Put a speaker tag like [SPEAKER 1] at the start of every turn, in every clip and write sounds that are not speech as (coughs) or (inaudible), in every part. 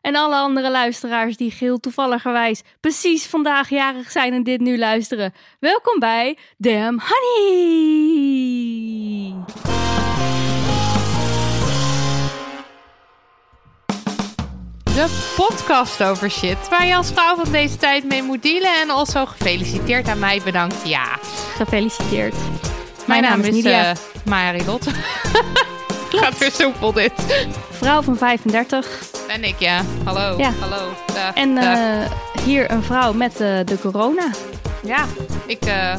[SPEAKER 1] en alle andere luisteraars die geheel toevalligerwijs precies vandaag jarig zijn en dit nu luisteren. Welkom bij Damn Honey!
[SPEAKER 2] De podcast over shit waar je als vrouw van deze tijd mee moet dealen. En also gefeliciteerd aan mij, bedankt. Ja,
[SPEAKER 1] Gefeliciteerd.
[SPEAKER 2] mijn, naam, is
[SPEAKER 1] Nidia.
[SPEAKER 2] Marilot. (laughs) Gaat weer soepel dit.
[SPEAKER 1] Vrouw van 35
[SPEAKER 2] Ben ik, ja. Hallo.
[SPEAKER 1] Ja.
[SPEAKER 2] Hallo. Dag,
[SPEAKER 1] en
[SPEAKER 2] dag.
[SPEAKER 1] eh, hier een vrouw met eh, de corona.
[SPEAKER 2] Ja, ik eh,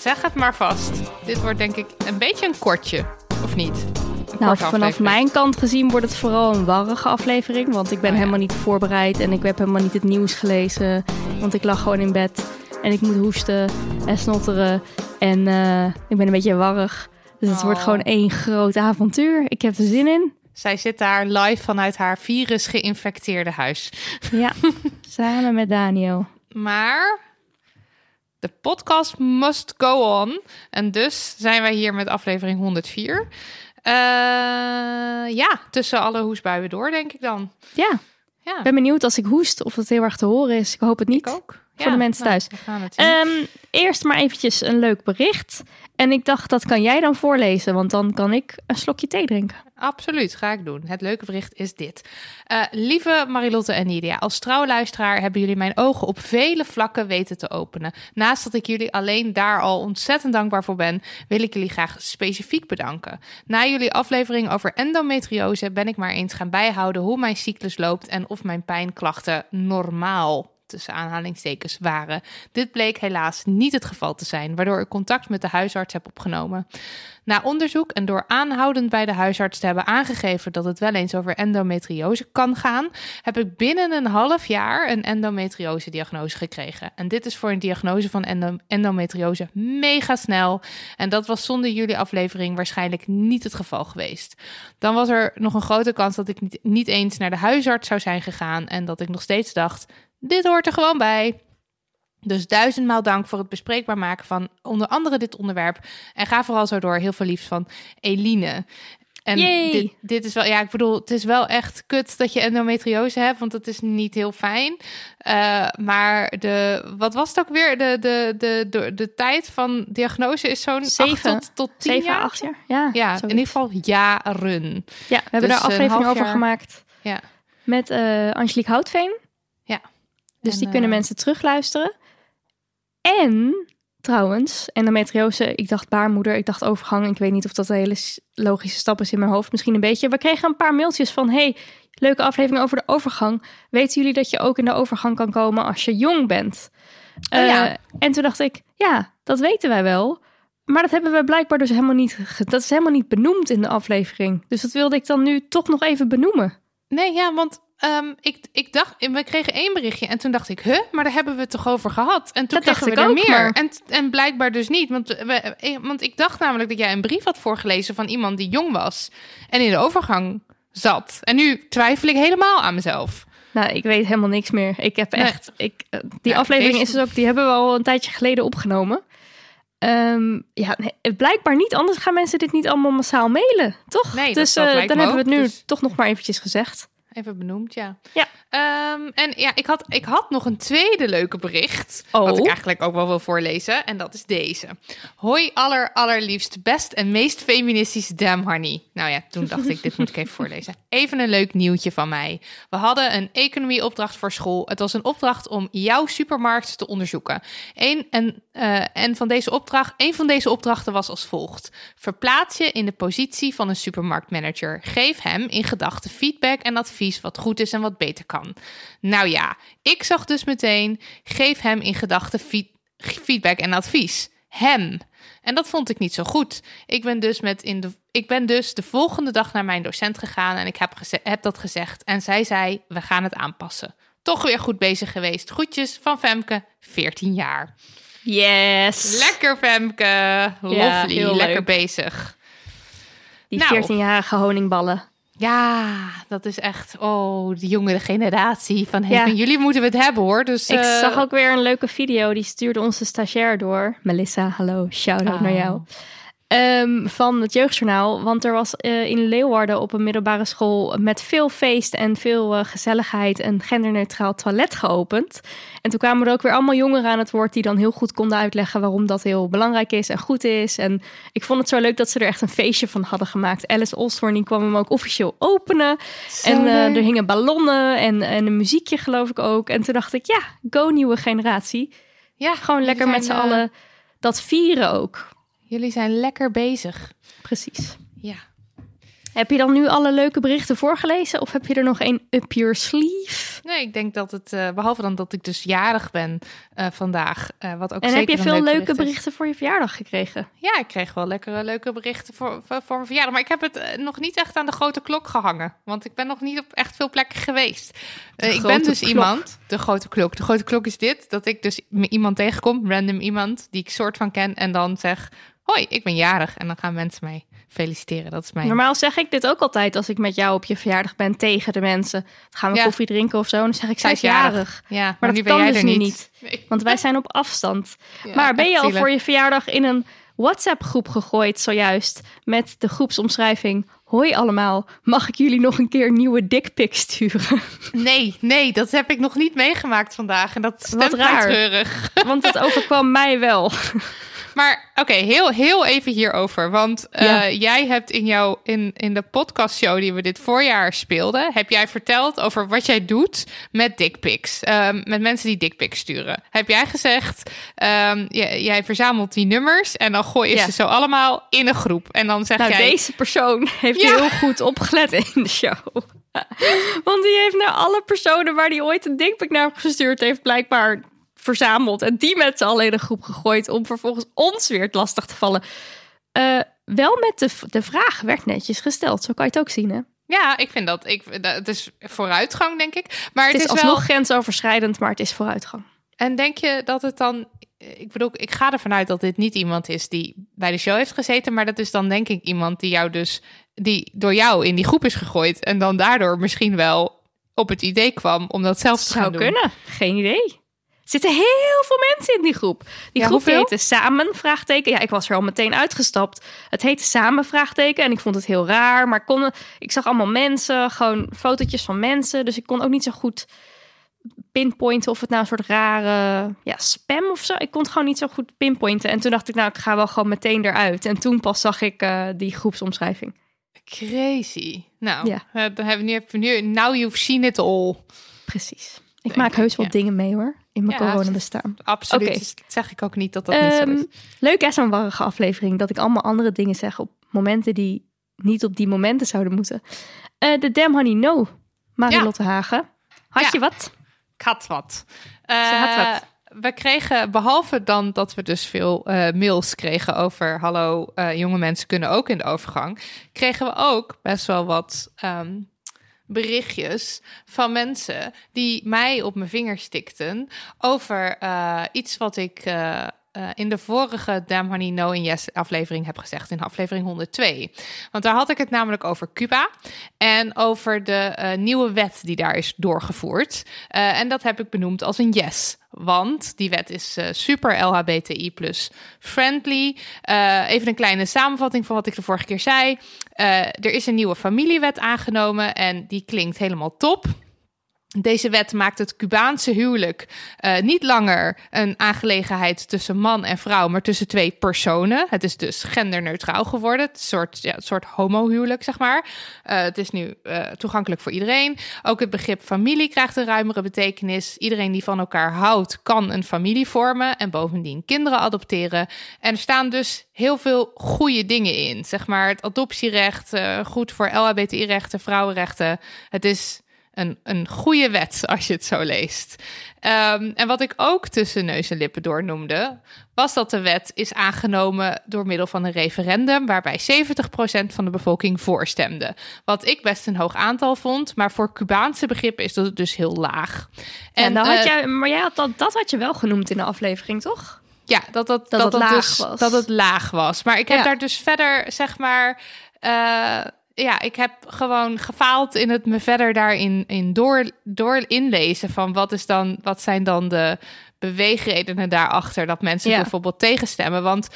[SPEAKER 2] zeg het maar vast. Dit wordt denk ik een beetje een kortje, of niet? Een
[SPEAKER 1] Nou, vanaf
[SPEAKER 2] aflevering.
[SPEAKER 1] mijn kant gezien wordt het vooral een warrige aflevering. Want ik ben
[SPEAKER 2] Oh ja.
[SPEAKER 1] helemaal niet voorbereid en ik heb helemaal niet het nieuws gelezen. Want ik lag gewoon in bed en ik moet hoesten en snotteren. En ik ben een beetje warrig. Dus het wordt
[SPEAKER 2] Oh.
[SPEAKER 1] gewoon één groot avontuur. Ik heb er zin in.
[SPEAKER 2] Zij zit daar live vanuit haar virus geïnfecteerde huis. (laughs)
[SPEAKER 1] Ja, samen met Daniel.
[SPEAKER 2] Maar de podcast must go on. En dus zijn wij hier met aflevering 104. Eh, ja, tussen alle hoesbuien door, denk ik dan.
[SPEAKER 1] Ja,
[SPEAKER 2] Ja,
[SPEAKER 1] ik ben benieuwd als ik hoest of het heel erg te horen is. Ik hoop het niet.
[SPEAKER 2] ik ook.
[SPEAKER 1] Voor de mensen
[SPEAKER 2] nou,
[SPEAKER 1] thuis.
[SPEAKER 2] we gaan het.
[SPEAKER 1] Ehm, eerst maar eventjes een leuk bericht. En ik dacht, dat kan jij dan voorlezen, want dan kan ik een slokje thee drinken.
[SPEAKER 2] Absoluut, ga ik doen. Het leuke bericht is dit. Eh, lieve Marilotte en Nidia, als trouwluisteraar hebben jullie mijn ogen op vele vlakken weten te openen. Naast dat ik jullie alleen daar al ontzettend dankbaar voor ben, wil ik jullie graag specifiek bedanken. Na jullie aflevering over endometriose ben ik maar eens gaan bijhouden hoe mijn cyclus loopt en of mijn pijnklachten normaal tussen aanhalingstekens waren. Dit bleek helaas niet het geval te zijn, waardoor ik contact met de huisarts heb opgenomen. Na onderzoek en door aanhoudend bij de huisarts te hebben aangegeven dat het wel eens over endometriose kan gaan, heb ik binnen een half jaar een endometriose-diagnose gekregen. En dit is voor een diagnose van endo- endometriose mega snel. En dat was zonder jullie aflevering waarschijnlijk niet het geval geweest. Dan was er nog een grote kans dat ik niet, niet eens naar de huisarts zou zijn gegaan en dat ik nog steeds dacht: dit hoort er gewoon bij. Dus duizendmaal dank voor het bespreekbaar maken van onder andere dit onderwerp. En ga vooral zo door. Heel veel liefst van Eline. En dit, dit is wel, ja, ik bedoel, het is wel echt kut dat je endometriose hebt, want dat is niet heel fijn. Eh, maar de, wat was het ook weer? De, de, de, de, de tijd van diagnose is zo'n
[SPEAKER 1] Zeven.
[SPEAKER 2] acht tot, tot tien
[SPEAKER 1] Zeven,
[SPEAKER 2] jaar.
[SPEAKER 1] acht jaar? Ja,
[SPEAKER 2] Ja, in ieder geval jaren.
[SPEAKER 1] Ja, we hebben
[SPEAKER 2] Dus
[SPEAKER 1] daar aflevering over gemaakt
[SPEAKER 2] Ja.
[SPEAKER 1] met eh Angelique Houtveen. Dus
[SPEAKER 2] En,
[SPEAKER 1] die kunnen
[SPEAKER 2] eh,
[SPEAKER 1] mensen terugluisteren. En trouwens, endometriose, ik dacht baarmoeder, ik dacht overgang. Ik weet niet of dat een hele logische stap is in mijn hoofd. Misschien een beetje. We kregen een paar mailtjes van, hey, leuke aflevering over de overgang. Weten jullie dat je ook in de overgang kan komen als je jong bent?
[SPEAKER 2] Oh ja.
[SPEAKER 1] Eh, en toen dacht ik, ja, dat weten wij wel. Maar dat hebben we blijkbaar dus helemaal niet. Dat is helemaal niet benoemd in de aflevering. Dus dat wilde ik dan nu toch nog even benoemen.
[SPEAKER 2] Nee, ja, want ehm, ik, ik dacht, we kregen één berichtje en toen dacht ik, huh, maar daar hebben we het toch over gehad? En toen
[SPEAKER 1] Dat dacht
[SPEAKER 2] kregen we
[SPEAKER 1] ik
[SPEAKER 2] er
[SPEAKER 1] ook,
[SPEAKER 2] meer.
[SPEAKER 1] maar-
[SPEAKER 2] En, en blijkbaar dus niet, want, we, eh, want ik dacht namelijk dat jij een brief had voorgelezen van iemand die jong was en in de overgang zat. En nu twijfel ik helemaal aan mezelf.
[SPEAKER 1] Nou, ik weet helemaal niks meer. Ik heb
[SPEAKER 2] Nee.
[SPEAKER 1] echt. Ik, eh, die
[SPEAKER 2] Ja,
[SPEAKER 1] aflevering is dus ook. Die hebben we al een tijdje geleden opgenomen. Ehm, ja, nee, blijkbaar niet. Anders gaan mensen dit niet allemaal massaal mailen, toch?
[SPEAKER 2] Nee,
[SPEAKER 1] dus eh, dan hebben we het nu
[SPEAKER 2] dus-
[SPEAKER 1] toch nog maar eventjes gezegd.
[SPEAKER 2] Even benoemd, ja.
[SPEAKER 1] Ja.
[SPEAKER 2] Ehm, en ja, ik had, ik had nog een tweede leuke bericht.
[SPEAKER 1] Oh.
[SPEAKER 2] Wat ik eigenlijk ook wel wil voorlezen. En dat is deze. Hoi aller, allerliefst, best en meest feministisch Damn Honey. Nou ja, toen dacht ik, dit moet ik even (laughs) voorlezen. Even een leuk nieuwtje van mij. We hadden een economieopdracht voor school. Het was een opdracht om jouw supermarkt te onderzoeken. Eén, en, eh, en van deze opdracht, een van deze opdrachten was als volgt. Verplaats je in de positie van een supermarktmanager. Geef hem in gedachten feedback en advies wat goed is en wat beter kan. Nou ja, ik zag dus meteen, geef hem in gedachten feed- feedback en advies. Hem. En dat vond ik niet zo goed. Ik ben dus, met in de, ik ben dus de volgende dag naar mijn docent gegaan en ik heb, geze- heb dat gezegd. En zij zei, we gaan het aanpassen. Toch weer goed bezig geweest. Groetjes van Femke, 14 jaar.
[SPEAKER 1] Yes.
[SPEAKER 2] Lekker Femke. Lovely. Lekker
[SPEAKER 1] leuk.
[SPEAKER 2] bezig.
[SPEAKER 1] Die
[SPEAKER 2] Nou.
[SPEAKER 1] 14-jarige honingballen.
[SPEAKER 2] Ja, dat is echt, oh, de jongere generatie. Van, hey,
[SPEAKER 1] Ja.
[SPEAKER 2] van jullie moeten we het hebben hoor. Dus,
[SPEAKER 1] Ik
[SPEAKER 2] eh,
[SPEAKER 1] zag ook weer een leuke video. Die stuurde onze stagiair door. Melissa, hallo. Shout-out
[SPEAKER 2] Oh.
[SPEAKER 1] naar jou. Ehm, van het Jeugdjournaal. Want er was eh, in Leeuwarden op een middelbare school... met veel feest en veel eh, gezelligheid... een genderneutraal toilet geopend. En toen kwamen er ook weer allemaal jongeren aan het woord... die dan heel goed konden uitleggen waarom dat heel belangrijk is en goed is. En ik vond het zo leuk dat ze er echt een feestje van hadden gemaakt. Alice Osborne die kwam hem ook officieel openen.
[SPEAKER 2] Zo
[SPEAKER 1] en eh, er hingen ballonnen en, en een muziekje geloof ik ook. En toen dacht ik, ja, go nieuwe generatie.
[SPEAKER 2] ja,
[SPEAKER 1] Gewoon lekker met z'n
[SPEAKER 2] eh,
[SPEAKER 1] allen dat vieren ook.
[SPEAKER 2] Jullie zijn lekker bezig.
[SPEAKER 1] Precies.
[SPEAKER 2] Ja.
[SPEAKER 1] Heb je dan nu alle leuke berichten voorgelezen? Of heb je er nog één up your sleeve?
[SPEAKER 2] Nee, ik denk dat het, eh, behalve dan dat ik dus jarig ben eh, vandaag, eh, wat ook
[SPEAKER 1] En
[SPEAKER 2] zeker
[SPEAKER 1] heb je
[SPEAKER 2] een
[SPEAKER 1] veel
[SPEAKER 2] leuk
[SPEAKER 1] leuke berichten voor je verjaardag gekregen?
[SPEAKER 2] Ja, ik kreeg wel lekkere leuke berichten voor, voor, voor mijn verjaardag. Maar ik heb het nog niet echt aan de grote klok gehangen. Want ik ben nog niet op echt veel plekken geweest. Ik ben dus
[SPEAKER 1] klok.
[SPEAKER 2] iemand, de grote klok. De grote klok is dit, dat ik dus iemand tegenkom, random iemand, die ik soort van ken. En dan zeg, hoi, ik ben jarig. En dan gaan mensen mij feliciteren. Dat is mijn...
[SPEAKER 1] Normaal zeg ik dit ook altijd als ik met jou op je verjaardag ben tegen de mensen. Dan gaan we
[SPEAKER 2] Ja.
[SPEAKER 1] koffie drinken of zo. En dan zeg ik, zij is
[SPEAKER 2] jarig. Ja, maar,
[SPEAKER 1] dat
[SPEAKER 2] ben
[SPEAKER 1] kan
[SPEAKER 2] jij
[SPEAKER 1] dus
[SPEAKER 2] er
[SPEAKER 1] nu
[SPEAKER 2] niet.
[SPEAKER 1] niet.
[SPEAKER 2] Nee.
[SPEAKER 1] Want wij zijn op afstand.
[SPEAKER 2] Ja,
[SPEAKER 1] maar ben je al voor je verjaardag in een WhatsApp-groep gegooid zojuist met de groepsomschrijving? Hoi allemaal, mag ik jullie nog een keer nieuwe dickpics sturen?
[SPEAKER 2] Nee, nee, dat heb ik nog niet meegemaakt vandaag. En dat stemt mij
[SPEAKER 1] raar.
[SPEAKER 2] treurig.
[SPEAKER 1] Want dat overkwam mij wel.
[SPEAKER 2] Maar oké, heel, heel even hierover. Want eh,
[SPEAKER 1] Ja.
[SPEAKER 2] jij hebt in, jouw, in, in de podcastshow die we dit voorjaar speelden... heb jij verteld over wat jij doet met dickpics. Ehm, met mensen die dickpics sturen. Heb jij gezegd, ehm, jij, jij verzamelt die nummers... en dan gooi je
[SPEAKER 1] Ja.
[SPEAKER 2] ze zo allemaal in een groep. En dan zeg
[SPEAKER 1] Nou,
[SPEAKER 2] jij...
[SPEAKER 1] deze persoon heeft
[SPEAKER 2] Ja.
[SPEAKER 1] heel goed opgelet in de show. Want die heeft naar alle personen waar die ooit een dickpic naar gestuurd heeft... blijkbaar verzameld en die met z'n allen in een groep gegooid... om vervolgens ons weer het lastig te vallen. Eh, wel met de, de vraag werd netjes gesteld. Zo kan je het ook zien, hè?
[SPEAKER 2] Ja, ik vind dat... Ik, dat het is vooruitgang, denk ik. Maar
[SPEAKER 1] Het
[SPEAKER 2] het,
[SPEAKER 1] is
[SPEAKER 2] is,
[SPEAKER 1] alsnog
[SPEAKER 2] wel...
[SPEAKER 1] grensoverschrijdend, maar het is vooruitgang.
[SPEAKER 2] En denk je dat het dan... Ik bedoel, ik ga ervan uit dat dit niet iemand is die bij de show heeft gezeten. Maar dat is dan denk ik iemand die jou dus... Die door jou in die groep is gegooid. En dan daardoor misschien wel op het idee kwam om dat zelf te gaan
[SPEAKER 1] Zou
[SPEAKER 2] doen.
[SPEAKER 1] kunnen, geen idee. Er zitten heel veel mensen in die groep. Die
[SPEAKER 2] Ja,
[SPEAKER 1] groep
[SPEAKER 2] hoeveel?
[SPEAKER 1] heette Samen, vraagteken. Ja, ik was er al meteen uitgestapt. Het heette Samen, vraagteken. En ik vond het heel raar. Maar ik, kon, ik zag allemaal mensen, gewoon fotootjes van mensen. Dus ik kon ook niet zo goed pinpointen of het nou een soort rare ja, spam of zo. Ik kon het gewoon niet zo goed pinpointen. En toen dacht ik, nou, ik ga wel gewoon meteen eruit. En toen pas zag ik eh, die groepsomschrijving.
[SPEAKER 2] Crazy. Nou,
[SPEAKER 1] Ja.
[SPEAKER 2] eh, dan hebben we nu, heb je nu... Now you've seen it all.
[SPEAKER 1] Precies. Ik maak
[SPEAKER 2] ik,
[SPEAKER 1] heus wel
[SPEAKER 2] ja.
[SPEAKER 1] dingen mee hoor. In mijn
[SPEAKER 2] Ja,
[SPEAKER 1] coronabestaan.
[SPEAKER 2] Absoluut.
[SPEAKER 1] Oké.
[SPEAKER 2] Dus zeg ik ook niet dat dat niet zo
[SPEAKER 1] Ehm,
[SPEAKER 2] is.
[SPEAKER 1] leuk hè, zo'n warrige aflevering. Dat ik allemaal andere dingen zeg op momenten die niet op die momenten zouden moeten. Eh, de Damn Honey No, Marilotte Hagen. Had je wat?
[SPEAKER 2] Ik had wat.
[SPEAKER 1] Ze had
[SPEAKER 2] Eh,
[SPEAKER 1] wat.
[SPEAKER 2] We kregen, behalve dan dat we dus veel eh, mails kregen over... hallo, eh, jonge mensen kunnen ook in de overgang... kregen we ook best wel wat ehm, berichtjes van mensen... die mij op mijn vingers stikten over eh, iets wat ik... in de vorige Damn Honey No and Yes aflevering heb gezegd, in aflevering 102. Want daar had ik het namelijk over Cuba en over de nieuwe wet die daar is doorgevoerd. En dat heb ik benoemd als een yes. Want die wet is eh, super LHBTI plus friendly. Eh, even een kleine samenvatting van wat ik de vorige keer zei. Eh, er is een nieuwe familiewet aangenomen en die klinkt helemaal top. Deze wet maakt het Cubaanse huwelijk eh, niet langer een aangelegenheid tussen man en vrouw, maar tussen twee personen. Het is dus genderneutraal geworden. Een soort, ja, soort homohuwelijk, zeg maar. Eh, het is nu eh, toegankelijk voor iedereen. Ook het begrip familie krijgt een ruimere betekenis. Iedereen die van elkaar houdt, kan een familie vormen en bovendien kinderen adopteren. En er staan dus heel veel goede dingen in. Zeg maar het adoptierecht, goed voor LHBTI-rechten, vrouwenrechten. Het is een, een goede wet als je het zo leest. Ehm, en wat ik ook tussen neus en lippen door noemde, was dat de wet is aangenomen door middel van een referendum waarbij 70% van de bevolking voorstemde. Wat ik best een hoog aantal vond, maar voor Cubaanse begrippen is dat dus heel laag.
[SPEAKER 1] En, dan had
[SPEAKER 2] eh,
[SPEAKER 1] jij, maar jij had dat, dat had je wel genoemd in de aflevering, toch?
[SPEAKER 2] ja, dat dat,
[SPEAKER 1] Dat
[SPEAKER 2] dat,
[SPEAKER 1] het laag
[SPEAKER 2] dus,
[SPEAKER 1] was.
[SPEAKER 2] Dat het laag was. Maar ik heb
[SPEAKER 1] Ja.
[SPEAKER 2] daar dus verder, zeg maar. eh, ja, ik heb gewoon gefaald in het me verder daarin in door, door inlezen van wat is dan, wat zijn dan de beweegredenen daarachter dat mensen
[SPEAKER 1] Ja.
[SPEAKER 2] bijvoorbeeld tegenstemmen. Want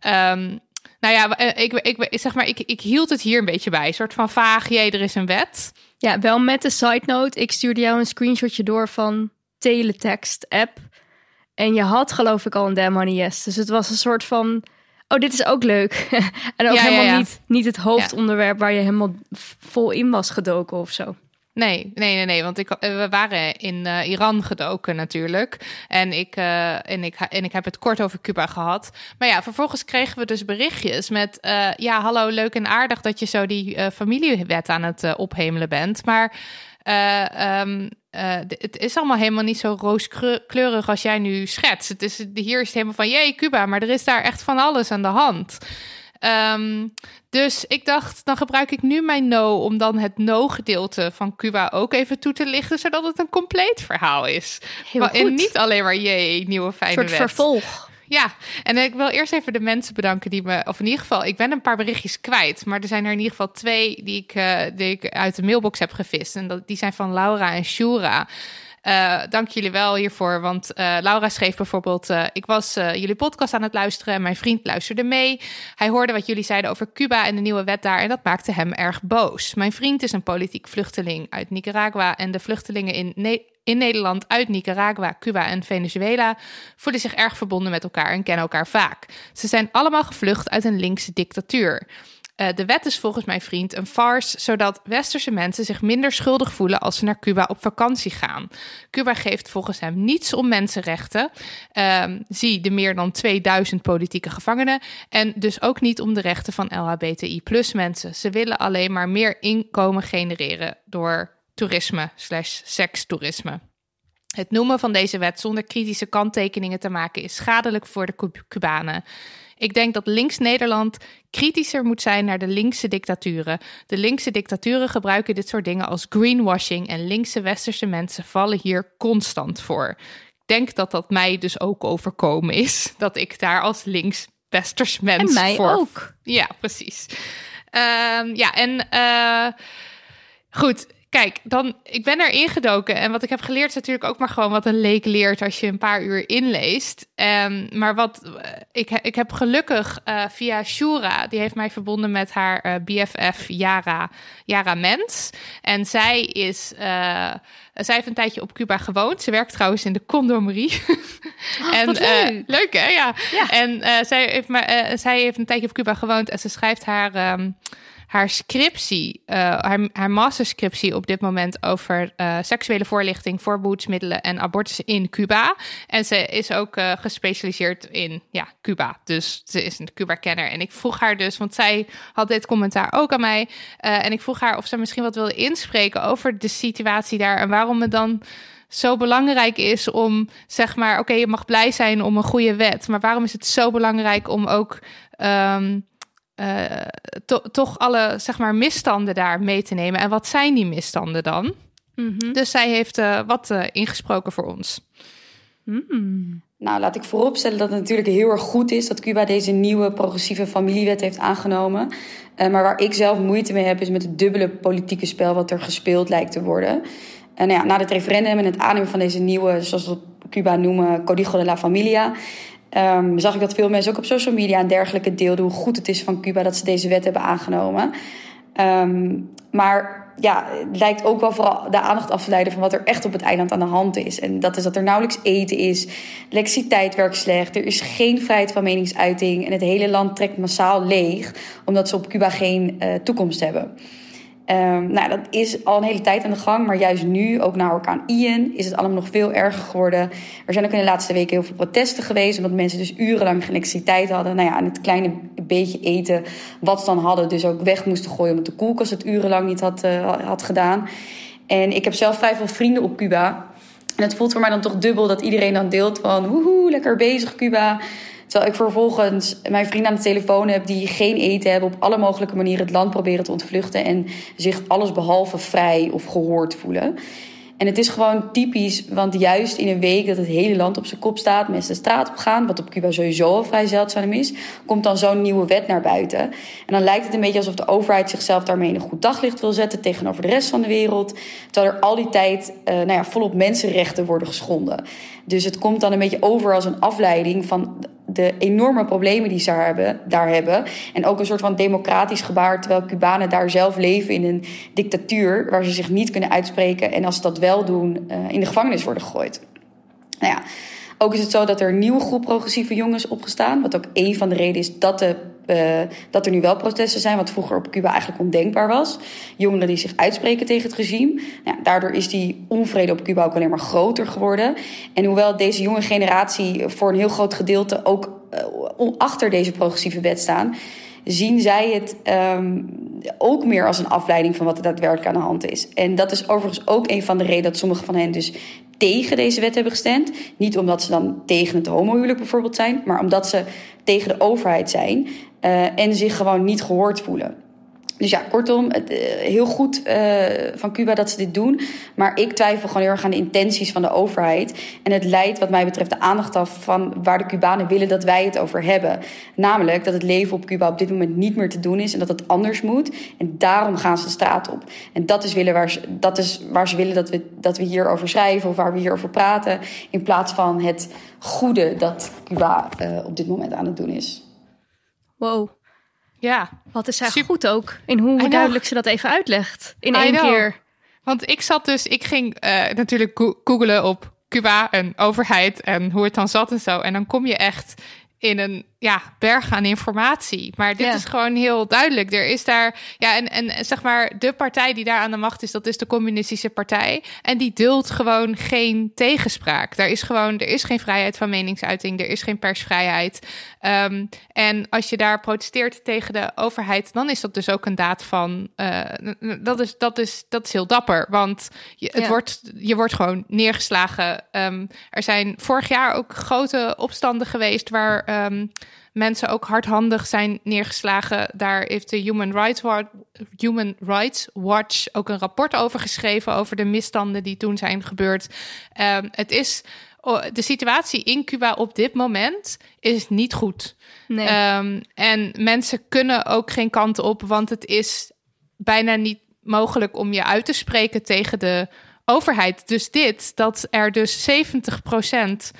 [SPEAKER 2] ehm, nou ja, eh, ik, ik, zeg maar, ik, ik hield het hier een beetje bij. Een soort van vaag, jee, er is een wet.
[SPEAKER 1] Ja, wel met de side note. Ik stuurde jou een screenshotje door van teletext app. En je had geloof ik al een Damn Honey Yes. Dus het was een soort van... Oh, dit is ook leuk. (laughs) en ook
[SPEAKER 2] Ja,
[SPEAKER 1] helemaal
[SPEAKER 2] ja.
[SPEAKER 1] Niet, niet het hoofdonderwerp waar je helemaal vol in was gedoken of zo.
[SPEAKER 2] Nee, nee, nee, nee. Want ik, eh, we waren in eh, Iran gedoken natuurlijk. En ik, eh, en, ik, en ik heb het kort over Cuba gehad. Maar ja, vervolgens kregen we dus berichtjes met... ja, hallo, leuk en aardig dat je zo die familiewet aan het ophemelen bent. Maar eh, ehm, eh, het is allemaal helemaal niet zo rooskleurig als jij nu schetst. Het is, hier is het helemaal van, jee, Cuba. Maar er is daar echt van alles aan de hand. Ehm, dus ik dacht, dan gebruik ik nu mijn no om dan het no-gedeelte van Cuba ook even toe te lichten, zodat het een compleet verhaal is.
[SPEAKER 1] Heel
[SPEAKER 2] En niet alleen maar jee, nieuwe
[SPEAKER 1] Een
[SPEAKER 2] fijne
[SPEAKER 1] soort
[SPEAKER 2] wet.
[SPEAKER 1] vervolg.
[SPEAKER 2] Ja, en ik wil eerst even de mensen bedanken die me, of in ieder geval, ik ben een paar berichtjes kwijt, maar er zijn er in ieder geval twee die ik, eh, die ik uit de mailbox heb gevist. En dat, die zijn van Laura en Shura. Eh, dank jullie wel hiervoor, want eh, Laura schreef bijvoorbeeld: Ik was jullie podcast aan het luisteren en mijn vriend luisterde mee. Hij hoorde wat jullie zeiden over Cuba en de nieuwe wet daar en dat maakte hem erg boos. Mijn vriend is een politiek vluchteling uit Nicaragua en de vluchtelingen in, Ne- in Nederland uit Nicaragua, Cuba en Venezuela voelen zich erg verbonden met elkaar en kennen elkaar vaak. Ze zijn allemaal gevlucht uit een linkse dictatuur. Eh, de wet is volgens mijn vriend een farce, zodat westerse mensen zich minder schuldig voelen als ze naar Cuba op vakantie gaan. Cuba geeft volgens hem niets om mensenrechten. Ehm, zie de meer dan 2000 politieke gevangenen. En dus ook niet om de rechten van LHBTI plus mensen. Ze willen alleen maar meer inkomen genereren door toerisme slash sekstoerisme. Het noemen van deze wet zonder kritische kanttekeningen te maken is schadelijk voor de Cu- Cubanen. Ik denk dat links Nederland kritischer moet zijn naar de linkse dictaturen. De linkse dictaturen gebruiken dit soort dingen als greenwashing en linkse westerse mensen vallen hier constant voor. Ik denk dat dat mij dus ook overkomen is, (laughs) dat ik daar als links westers mens
[SPEAKER 1] En mij
[SPEAKER 2] voor
[SPEAKER 1] ook.
[SPEAKER 2] ja, precies. Ehm, ja, en eh, goed. Kijk, dan, ik ben er ingedoken. En wat ik heb geleerd is natuurlijk ook maar gewoon wat een leek leert als je een paar uur inleest. Ehm, maar wat eh, ik, ik heb gelukkig eh, via Shura, die heeft mij verbonden met haar eh, BFF Yara, Yara Mens. En zij is, zij heeft een tijdje op Cuba gewoond. Ze werkt trouwens in de condomerie. (laughs) en,
[SPEAKER 1] wat
[SPEAKER 2] eh,
[SPEAKER 1] leuk.
[SPEAKER 2] leuk hè? Ja.
[SPEAKER 1] Ja.
[SPEAKER 2] En zij, heeft maar, zij heeft een tijdje op Cuba gewoond en ze schrijft haar, ehm, haar scriptie, eh, haar, haar masterscriptie op dit moment over eh, seksuele voorlichting, voorbehoedsmiddelen en abortus in Cuba. En ze is ook eh, gespecialiseerd in ja, Cuba. Dus ze is een Cuba-kenner. En ik vroeg haar dus, want zij had dit commentaar ook aan mij. en ik vroeg haar of ze misschien wat wilde inspreken over de situatie daar en waarom het dan zo belangrijk is om, zeg maar, oké, je mag blij zijn om een goede wet, maar waarom is het zo belangrijk om ook ehm, eh, to- toch alle, zeg maar, misstanden daar mee te nemen? En wat zijn die misstanden dan?
[SPEAKER 1] Mhm.
[SPEAKER 2] Dus zij heeft eh, wat eh, ingesproken voor ons.
[SPEAKER 1] Mm.
[SPEAKER 3] Nou, laat ik vooropstellen dat het natuurlijk heel erg goed is dat Cuba deze nieuwe progressieve familiewet heeft aangenomen. Uh, maar waar ik zelf moeite mee heb, is met het dubbele politieke spel wat er gespeeld lijkt te worden. En nou ja, na het referendum en het aannemen van deze nieuwe, zoals we Cuba noemen, Código de la Familia, um, zag ik dat veel mensen ook op social media en dergelijke deelden hoe goed het is van Cuba dat ze deze wet hebben aangenomen. Um, maar ja, het lijkt ook wel vooral de aandacht af te leiden van wat er echt op het eiland aan de hand is. En dat is dat er nauwelijks eten is, elektriciteit werkt slecht, er is geen vrijheid van meningsuiting en het hele land trekt massaal leeg omdat ze op Cuba geen uh, toekomst hebben. Um, nou, dat is al een hele tijd aan de gang, maar juist nu, ook na orkaan Ian, is het allemaal nog veel erger geworden. Er zijn ook in de laatste weken heel veel protesten geweest, omdat mensen dus urenlang geen elektriciteit hadden. Nou ja, en het kleine beetje eten wat ze dan hadden, dus ook weg moesten gooien omdat de koelkast het urenlang niet had, uh, had gedaan. En ik heb zelf vrij veel vrienden op Cuba. En het voelt voor mij dan toch dubbel dat iedereen dan deelt van woehoe, lekker bezig Cuba. Terwijl ik vervolgens mijn vrienden aan de telefoon heb die geen eten hebben, op alle mogelijke manieren het land proberen te ontvluchten en zich alles behalve vrij of gehoord voelen. En het is gewoon typisch, want juist in een week dat het hele land op zijn kop staat, mensen de straat op gaan, wat op Cuba sowieso al vrij zeldzaam is, komt dan zo'n nieuwe wet naar buiten. En dan lijkt het een beetje alsof de overheid zichzelf daarmee in een goed daglicht wil zetten tegenover de rest van de wereld. Terwijl er al die tijd uh, nou ja, volop mensenrechten worden geschonden. Dus het komt dan een beetje over als een afleiding van de enorme problemen die ze daar hebben, daar hebben. En ook een soort van democratisch gebaar, terwijl Cubanen daar zelf leven in een dictatuur waar ze zich niet kunnen uitspreken en als ze dat wel doen, uh, in de gevangenis worden gegooid. Nou ja, ook is het zo dat er een nieuwe groep progressieve jongens opgestaan, wat ook een van de redenen is dat de uh, dat er nu wel protesten zijn, wat vroeger op Cuba eigenlijk ondenkbaar was. Jongeren die zich uitspreken tegen het regime. Nou, daardoor is die onvrede op Cuba ook alleen maar groter geworden. En hoewel deze jonge generatie voor een heel groot gedeelte ook uh, achter deze progressieve wet staan, zien zij het um, ook meer als een afleiding van wat er daadwerkelijk aan de hand is. En dat is overigens ook een van de redenen dat sommige van hen dus tegen deze wet hebben gestemd. Niet omdat ze dan tegen het homohuwelijk bijvoorbeeld zijn, maar omdat ze tegen de overheid zijn uh, en zich gewoon niet gehoord voelen. Dus ja, kortom, het, uh, heel goed uh, van Cuba dat ze dit doen. Maar ik twijfel gewoon heel erg aan de intenties van de overheid. En het leidt, wat mij betreft, de aandacht af van waar de Cubanen willen dat wij het over hebben. Namelijk dat het leven op Cuba op dit moment niet meer te doen is en dat het anders moet. En daarom gaan ze de straat op. En dat is, willen waar, ze, dat is waar ze willen dat we, dat we hierover schrijven of waar we hierover praten. In plaats van het goede dat Cuba op dit moment aan het doen is.
[SPEAKER 1] Wow.
[SPEAKER 2] Ja.
[SPEAKER 1] Wat is zij Super. goed ook in hoe duidelijk ze dat even uitlegt. In één keer.
[SPEAKER 2] Want ik zat dus, ik ging uh, natuurlijk go googelen op Cuba en overheid en hoe het dan zat en zo. En dan kom je echt in een ja, berg aan informatie. Maar dit ja. is gewoon heel duidelijk. Er is daar, ja, en, en zeg maar, de partij die daar aan de macht is, dat is de Communistische Partij. En die duldt gewoon geen tegenspraak. Er is gewoon, er is geen vrijheid van meningsuiting, er is geen persvrijheid. Um, en als je daar protesteert tegen de overheid, dan is dat dus ook een daad van. Uh, dat, is, dat, is, dat is heel dapper. Want je, het ja. wordt, je wordt gewoon neergeslagen. Um, er zijn vorig jaar ook grote opstanden geweest waar. Um, mensen ook hardhandig zijn neergeslagen. Daar heeft de Human Rights, Watch, Human Rights Watch ook een rapport over geschreven. Over de misstanden die toen zijn gebeurd. Um, het is. De situatie in Cuba op dit moment is niet goed.
[SPEAKER 1] Nee.
[SPEAKER 2] Um, en mensen kunnen ook geen kant op, want het is bijna niet mogelijk om je uit te spreken tegen de overheid. Dus dit, dat er dus 70 procent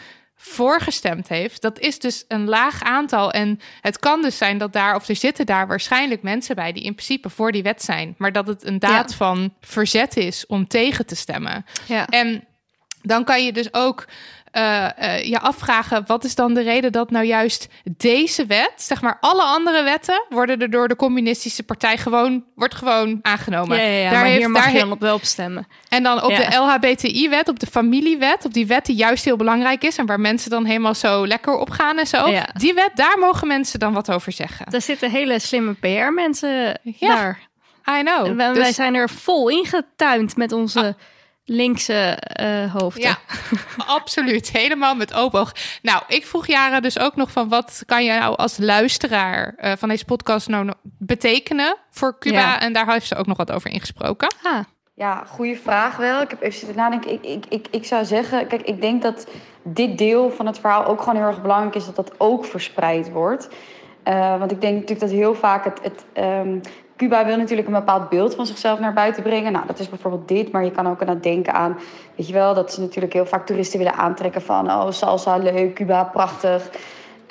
[SPEAKER 2] voorgestemd heeft, dat is dus een laag aantal. En het kan dus zijn dat daar, of er zitten daar waarschijnlijk mensen bij die in principe voor die wet zijn, maar dat het een daad ja. van verzet is om tegen te stemmen.
[SPEAKER 1] Ja.
[SPEAKER 2] En dan kan je dus ook uh, uh, je afvragen: wat is dan de reden dat nou juist deze wet, zeg maar alle andere wetten, worden er door de communistische partij gewoon, wordt gewoon aangenomen.
[SPEAKER 1] Ja, ja, ja daar maar heeft, hier mag daar je dan op wel op stemmen.
[SPEAKER 2] En dan op ja. de LHBTI-wet, op de familiewet, op die wet die juist heel belangrijk is en waar mensen dan helemaal zo lekker op gaan en zo.
[SPEAKER 1] Ja.
[SPEAKER 2] Die wet, daar mogen mensen dan wat over zeggen.
[SPEAKER 1] Daar zitten hele slimme PR-mensen ja. daar.
[SPEAKER 2] I know.
[SPEAKER 1] En wij, dus... zijn er vol ingetuind met onze. Ah linkse uh, hoofden.
[SPEAKER 2] Ja, absoluut. Helemaal met open oog. Nou, ik vroeg Jaren dus ook nog van... wat kan je nou als luisteraar uh, van deze podcast nou betekenen voor Cuba? Ja. En daar heeft ze ook nog wat over ingesproken.
[SPEAKER 1] Ah.
[SPEAKER 3] Ja, goede vraag wel. Ik heb even zitten nadenken. Ik, ik, ik, ik zou zeggen, kijk, ik denk dat dit deel van het verhaal ook gewoon heel erg belangrijk is dat dat ook verspreid wordt. Uh, want ik denk natuurlijk dat heel vaak het. het um, Cuba wil natuurlijk een bepaald beeld van zichzelf naar buiten brengen. Nou, dat is bijvoorbeeld dit, maar je kan ook aan denken aan, weet je wel, dat ze natuurlijk heel vaak toeristen willen aantrekken van, oh, salsa, leuk, Cuba, prachtig.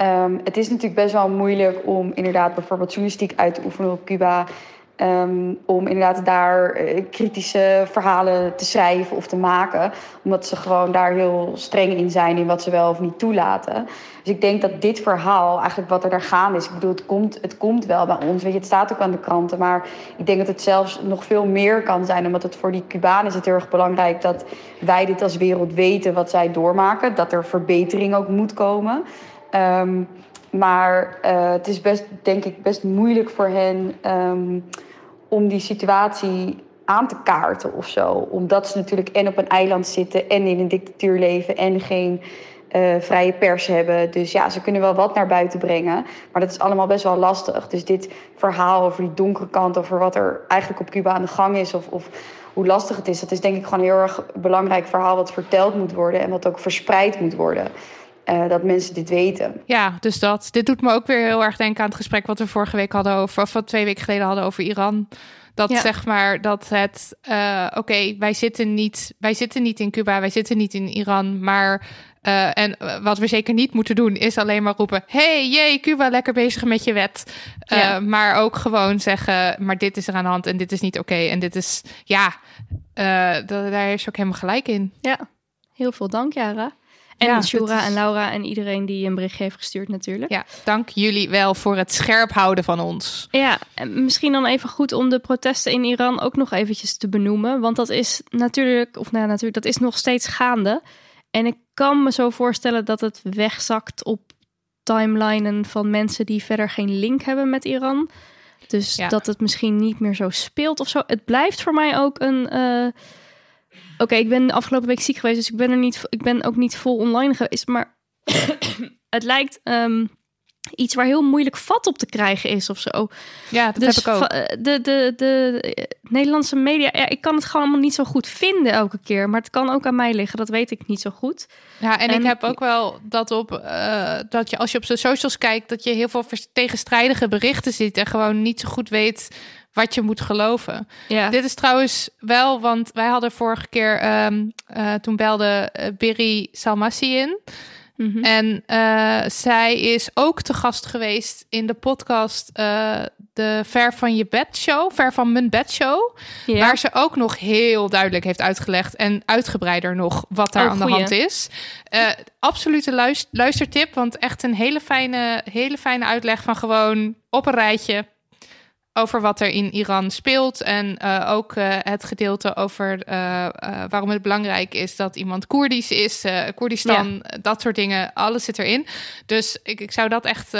[SPEAKER 3] Um, het is natuurlijk best wel moeilijk om inderdaad bijvoorbeeld journalistiek uit te oefenen op Cuba. Um, om inderdaad daar uh, kritische verhalen te schrijven of te maken. Omdat ze gewoon daar heel streng in zijn in wat ze wel of niet toelaten. Dus ik denk dat dit verhaal, eigenlijk wat er daar gaande is... Ik bedoel, het komt, het komt wel bij ons. Je, het staat ook aan de kranten. Maar ik denk dat het zelfs nog veel meer kan zijn. Omdat het voor die Cubanen is het heel erg belangrijk... dat wij dit als wereld weten wat zij doormaken. Dat er verbetering ook moet komen. Um, maar uh, het is best, denk ik, best moeilijk voor hen um, om die situatie aan te kaarten of zo. Omdat ze natuurlijk en op een eiland zitten en in een dictatuur leven en geen uh, vrije pers hebben. Dus ja, ze kunnen wel wat naar buiten brengen. Maar dat is allemaal best wel lastig. Dus dit verhaal over die donkere kant, over wat er eigenlijk op Cuba aan de gang is of, of hoe lastig het is, dat is denk ik gewoon een heel erg belangrijk verhaal wat verteld moet worden en wat ook verspreid moet worden. Uh, dat mensen dit weten.
[SPEAKER 2] Ja, dus dat. Dit doet me ook weer heel erg denken aan het gesprek wat we vorige week hadden over, of wat twee weken geleden hadden over Iran. Dat ja. zeg maar dat het, uh, oké, okay, wij zitten niet, wij zitten niet in Cuba, wij zitten niet in Iran, maar uh, en wat we zeker niet moeten doen, is alleen maar roepen: hey, jee, Cuba, lekker bezig met je wet. Ja. Maar ook gewoon zeggen: maar dit is er aan de hand en dit is niet oké. Okay, en dit is, ja, daar is ook helemaal gelijk in.
[SPEAKER 1] Ja, heel veel dank, Jara. En ja, Shura is... en Laura en iedereen die een bericht heeft gestuurd natuurlijk.
[SPEAKER 2] Ja, dank jullie wel voor het scherp houden van ons.
[SPEAKER 1] Ja, en misschien dan even goed om de protesten in Iran ook nog eventjes te benoemen. Want dat is natuurlijk, of nou natuurlijk, dat is nog steeds gaande. En ik kan me zo voorstellen dat het wegzakt op timelinen van mensen die verder geen link hebben met Iran. Dus ja. dat het misschien niet meer zo speelt of zo. Het blijft voor mij ook een... Uh, Oké, okay, ik ben de afgelopen week ziek geweest, dus ik ben er niet. Ik ben ook niet vol online geweest. Maar (coughs) het lijkt um, iets waar heel moeilijk vat op te krijgen is of zo.
[SPEAKER 2] Ja, dat dus heb ik ook.
[SPEAKER 1] De, de, de Nederlandse media, ja, ik kan het gewoon allemaal niet zo goed vinden elke keer. Maar het kan ook aan mij liggen, dat weet ik niet zo goed.
[SPEAKER 2] Ja, en, en ik heb ook wel dat op uh, dat je als je op de socials kijkt, dat je heel veel tegenstrijdige berichten ziet en gewoon niet zo goed weet wat je moet geloven.
[SPEAKER 1] Ja.
[SPEAKER 2] Dit is trouwens wel, want wij hadden vorige keer, um, uh, toen belde uh, Birri Salmassi in. Mm -hmm. En uh, zij is ook te gast geweest in de podcast de Ver van je bed show, Ver van mijn bed show. Waar ze ook nog heel duidelijk heeft uitgelegd en uitgebreider nog wat daar oh, aan goeie. de hand is. absolute luister luistertip, want echt een hele fijne, hele fijne uitleg van gewoon op een rijtje over wat er in Iran speelt. En uh, ook uh, het gedeelte over uh, waarom het belangrijk is dat iemand Koerdisch is, Koerdistan, ja. dat soort dingen. Alles zit erin. Dus ik, ik zou dat echt.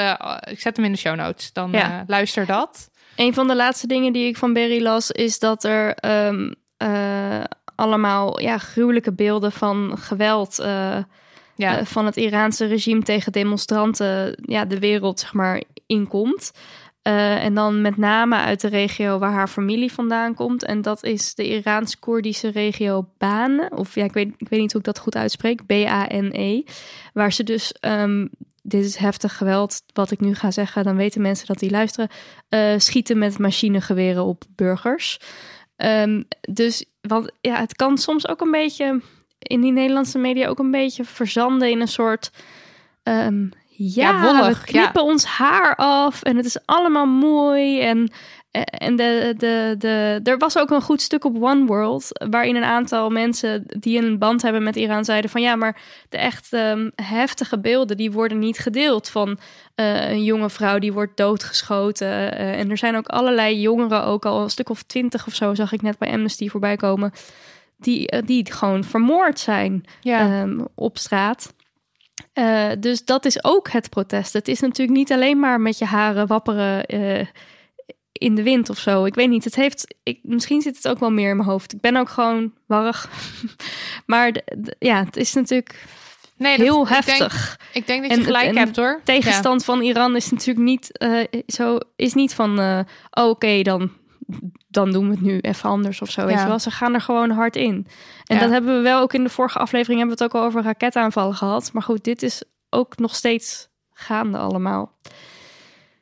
[SPEAKER 2] ik zet hem in de show notes. Dan ja. luister dat.
[SPEAKER 1] Een van de laatste dingen die ik van Berry las, is dat er um, allemaal ja, gruwelijke beelden van geweld. Ja. van het Iraanse regime tegen demonstranten ja, de wereld zeg maar inkomt. Uh, en dan met name uit de regio waar haar familie vandaan komt. En dat is de Iraans-Koerdische regio Baan. Of ja, ik weet, ik weet niet hoe ik dat goed uitspreek. B-A-N-E. Waar ze dus, um, dit is heftig geweld, wat ik nu ga zeggen. Dan weten mensen dat die luisteren. Uh, schieten met machinegeweren op burgers. Um, dus want, ja, het kan soms ook een beetje in die Nederlandse media ook een beetje verzanden in een soort um, ja, we knippen ja. ons haar af en het is allemaal mooi. En, en de, de, de, er was ook een goed stuk op One World, waarin een aantal mensen die een band hebben met Iran zeiden van ja, maar de echt um, heftige beelden die worden niet gedeeld van uh, een jonge vrouw die wordt doodgeschoten. Uh, en er zijn ook allerlei jongeren, ook al een stuk of twintig of zo, zag ik net bij Amnesty voorbij komen, die, uh, die gewoon vermoord zijn
[SPEAKER 2] ja.
[SPEAKER 1] um, op straat. Uh, dus dat is ook het protest. Het is natuurlijk niet alleen maar met je haren wapperen uh, in de wind of zo. Ik weet niet. Het heeft. Ik, misschien zit het ook wel meer in mijn hoofd. Ik ben ook gewoon warrig. (laughs) maar de, de, ja, het is natuurlijk nee, heel dat, heftig.
[SPEAKER 2] Ik denk, ik denk dat je en, gelijk
[SPEAKER 1] en
[SPEAKER 2] hebt hoor.
[SPEAKER 1] Tegenstand ja. van Iran is natuurlijk niet uh, zo. Is niet van. oh, oké, okay, dan dan doen we het nu even anders of zo. Weet
[SPEAKER 2] Ja.
[SPEAKER 1] je wel, ze gaan er gewoon hard in. En
[SPEAKER 2] Ja.
[SPEAKER 1] dat hebben we wel ook in de vorige aflevering hebben we het ook al over raketaanvallen gehad. Maar goed, dit is ook nog steeds gaande allemaal.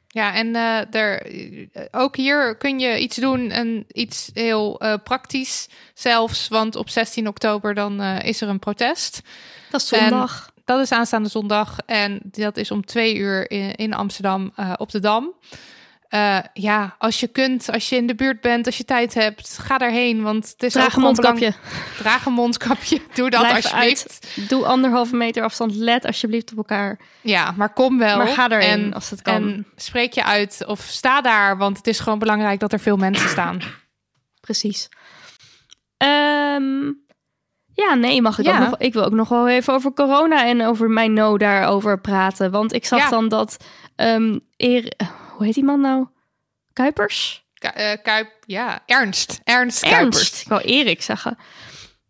[SPEAKER 2] Ja, en eh, er, eh, ook hier kun je iets doen en iets heel eh, praktisch zelfs. Want op 16 oktober dan is er een protest.
[SPEAKER 1] Dat is
[SPEAKER 2] En-
[SPEAKER 1] zondag.
[SPEAKER 2] Dat is aanstaande zondag en dat is om twee uur in, in Amsterdam op de Dam. Eh, ja, als je kunt, als je in de buurt bent, als je tijd hebt, ga daarheen. Want het is
[SPEAKER 1] Draag een mondkapje.
[SPEAKER 2] Draag een mondkapje. (laughs) Doe dat
[SPEAKER 1] Blijf
[SPEAKER 2] alsjeblieft.
[SPEAKER 1] uit. Doe anderhalve meter afstand. Let alsjeblieft op elkaar.
[SPEAKER 2] Ja, maar kom wel.
[SPEAKER 1] Maar ga erheen
[SPEAKER 2] en,
[SPEAKER 1] als het kan.
[SPEAKER 2] En spreek je uit of sta daar, want het is gewoon belangrijk dat er veel mensen staan. (clears throat)
[SPEAKER 1] Precies. Ehm, ja, nee, mag ik
[SPEAKER 2] Ja.
[SPEAKER 1] ook nog... Ik wil ook nog wel even over corona en over mijn no daarover praten. Want ik zag
[SPEAKER 2] Ja.
[SPEAKER 1] dan dat... ehm eer, hoe heet die man nou? Kuipers?
[SPEAKER 2] Ku- eh, Kuip, ja, Ernst. Ernst Kuipers.
[SPEAKER 1] Ernst. Ik wou Erik zeggen.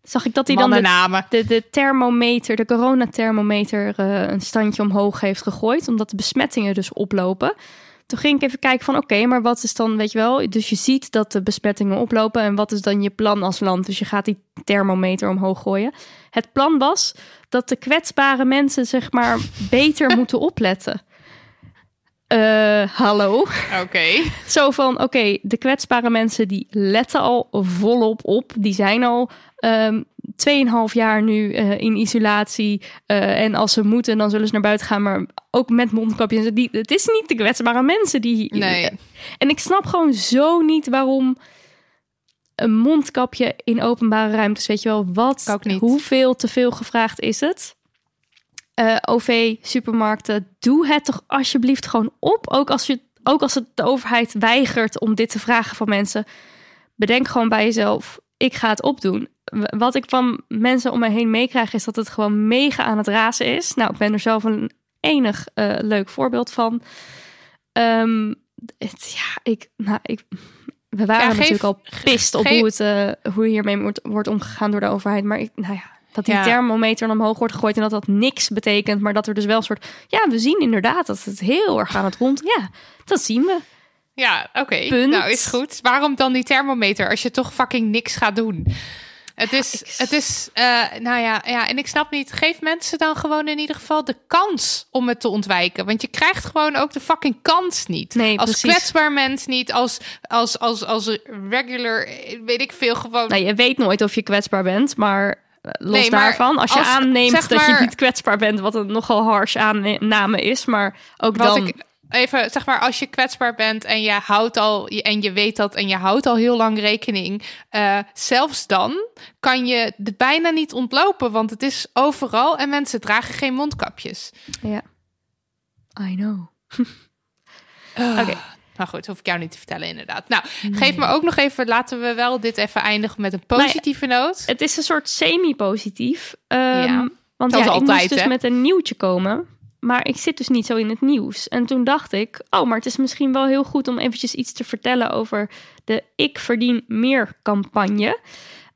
[SPEAKER 1] Zag ik dat hij dan de, de, de thermometer, de coronathermometer, eh een standje omhoog heeft gegooid. Omdat de besmettingen dus oplopen. Toen ging ik even kijken van oké, maar wat is dan, weet je wel... Dus je ziet dat de besmettingen oplopen. En wat is dan je plan als land? Dus je gaat die thermometer omhoog gooien. Het plan was dat de kwetsbare mensen zeg maar (laughs) beter moeten opletten. Eh, hallo?
[SPEAKER 2] Oké. (laughs)
[SPEAKER 1] Zo van, oké, de kwetsbare mensen die letten al volop op. Die zijn al ehm 2,5 jaar nu eh, in isolatie. Eh, en als ze moeten, dan zullen ze naar buiten gaan. Maar ook met mondkapjes. Die, het is niet de kwetsbare mensen die...
[SPEAKER 2] Nee.
[SPEAKER 1] En ik snap gewoon zo niet waarom een mondkapje in openbare ruimtes, weet je wel, wat,
[SPEAKER 2] Ik ook niet.
[SPEAKER 1] hoeveel te veel gevraagd is het? Eh, OV, supermarkten, doe het toch alsjeblieft gewoon op. Ook als, je, ook als het de overheid weigert om dit te vragen van mensen. Bedenk gewoon bij jezelf, ik ga het opdoen. Wat ik van mensen om me heen meekrijg, is dat het gewoon mega aan het razen is. Nou, ik ben er zelf een enig eh, leuk voorbeeld van. Ehm, het, ja, ik, nou, ik, we waren
[SPEAKER 2] Ja, geef-
[SPEAKER 1] natuurlijk al pist op
[SPEAKER 2] geef-
[SPEAKER 1] hoe, het, eh, hoe hiermee wordt, wordt omgegaan door de overheid. Maar ik, nou ja, dat die
[SPEAKER 2] Ja.
[SPEAKER 1] thermometer omhoog wordt gegooid en dat dat niks betekent. Maar dat er dus wel een soort, ja, we zien inderdaad dat het heel erg aan het rond. Ja, dat zien we.
[SPEAKER 2] Ja, oké. Nou, is goed. Waarom dan die thermometer als je toch fucking niks gaat doen? Het is,
[SPEAKER 1] ik-
[SPEAKER 2] het is, eh, nou ja, ja, en ik snap niet. Geef mensen dan gewoon in ieder geval de kans om het te ontwijken. Want je krijgt gewoon ook de fucking kans niet.
[SPEAKER 1] Nee,
[SPEAKER 2] als
[SPEAKER 1] precies.
[SPEAKER 2] kwetsbaar mens niet, als, als, als, als regular, eh, weet ik veel, gewoon.
[SPEAKER 1] Nou, je weet nooit of je kwetsbaar bent, maar los
[SPEAKER 2] Nee,
[SPEAKER 1] daarvan, als je
[SPEAKER 2] als-
[SPEAKER 1] aanneemt
[SPEAKER 2] zeg
[SPEAKER 1] dat je niet kwetsbaar bent, wat een nogal harsh aanname is, maar ook
[SPEAKER 2] Wat
[SPEAKER 1] dan.
[SPEAKER 2] ik even zeg maar, als je kwetsbaar bent en je houdt al en je weet dat en je houdt al heel lang rekening, eh, zelfs dan kan je het bijna niet ontlopen, want het is overal en mensen dragen geen mondkapjes.
[SPEAKER 1] Ja. I know. (laughs)
[SPEAKER 2] Oké. Nou goed, hoef ik jou niet te vertellen inderdaad. Nou, geef me ook nog even, laten we wel dit even eindigen met een positieve noot.
[SPEAKER 1] Het is een soort semi-positief. Ehm,
[SPEAKER 2] Ja,
[SPEAKER 1] want
[SPEAKER 2] dat
[SPEAKER 1] ja,
[SPEAKER 2] is
[SPEAKER 1] ik
[SPEAKER 2] altijd,
[SPEAKER 1] moest dus
[SPEAKER 2] hè?
[SPEAKER 1] met een nieuwtje komen. Maar ik zit dus niet zo in het nieuws. En toen dacht ik, oh, maar het is misschien wel heel goed om eventjes iets te vertellen over de Ik Verdien Meer campagne.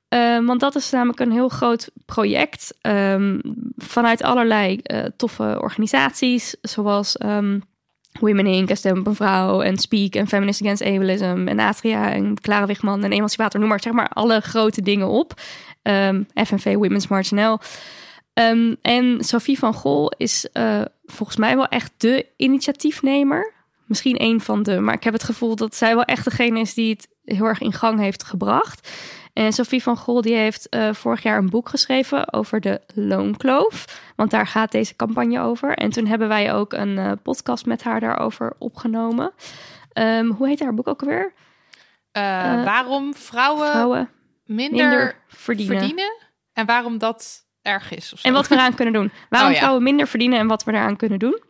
[SPEAKER 1] Ehm, want dat is namelijk een heel groot project ehm, vanuit allerlei eh, toffe organisaties, zoals Women Inc., en Stem Vrouw en Speak en Feminist Against Ableism en Atria en Clara Wigman en Emancipator, noem maar, zeg maar alle grote dingen op. Ehm, FNV Women's March NL. Ehm, en Sophie van Gol is eh, volgens mij wel echt de initiatiefnemer. Misschien een van de, maar ik heb het gevoel dat zij wel echt degene is die het heel erg in gang heeft gebracht. En Sophie van Gol die heeft eh, vorig jaar een boek geschreven over de loonkloof. Want daar gaat deze campagne over. En toen hebben wij ook een eh, podcast met haar daarover opgenomen. Ehm, hoe heet haar boek ook alweer?
[SPEAKER 2] Eh, waarom vrouwen,
[SPEAKER 1] Vrouwen
[SPEAKER 2] minder,
[SPEAKER 1] minder verdienen.
[SPEAKER 2] verdienen en waarom dat erg is.
[SPEAKER 1] En wat we eraan kunnen doen. (laughs) Waarom
[SPEAKER 2] Oh ja.
[SPEAKER 1] vrouwen minder verdienen en wat we eraan kunnen doen.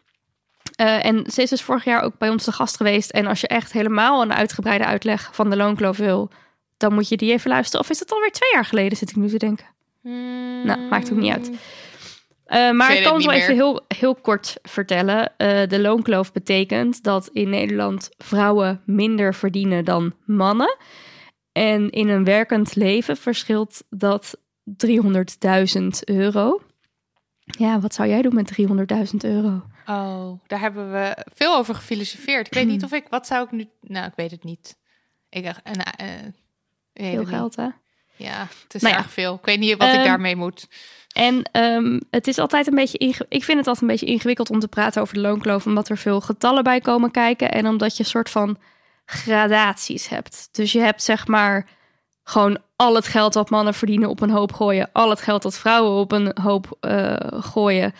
[SPEAKER 1] En ze is dus vorig jaar ook bij ons te gast geweest. En als je echt helemaal een uitgebreide uitleg van de loonkloof wil, dan moet je die even luisteren. Of is het alweer twee jaar geleden, zit ik nu te denken.
[SPEAKER 2] Hmm.
[SPEAKER 1] Nou, maakt ook niet uit. Eh, maar ik kan
[SPEAKER 2] het
[SPEAKER 1] wel even heel, heel kort vertellen. Eh, de loonkloof betekent dat in Nederland vrouwen minder verdienen dan mannen. En in een werkend leven verschilt dat 300.000 euro. Ja, wat zou jij doen met 300.000 euro?
[SPEAKER 2] Oh, daar hebben we veel over gefilosofeerd. Ik weet niet of ik, wat zou ik nu, nou, ik weet het niet. Ik, uh, uh,
[SPEAKER 1] Veel geld, hè?
[SPEAKER 2] Ja, het is
[SPEAKER 1] Nou ja.
[SPEAKER 2] erg veel. Ik weet niet wat ik
[SPEAKER 1] Ehm,
[SPEAKER 2] daarmee moet.
[SPEAKER 1] En ehm, het is altijd een beetje. Ik vind het altijd een beetje ingewikkeld om te praten over de loonkloof, omdat er veel getallen bij komen kijken en omdat je een soort van gradaties hebt. Dus je hebt zeg maar gewoon al het geld wat mannen verdienen op een hoop gooien, al het geld dat vrouwen op een hoop eh, gooien.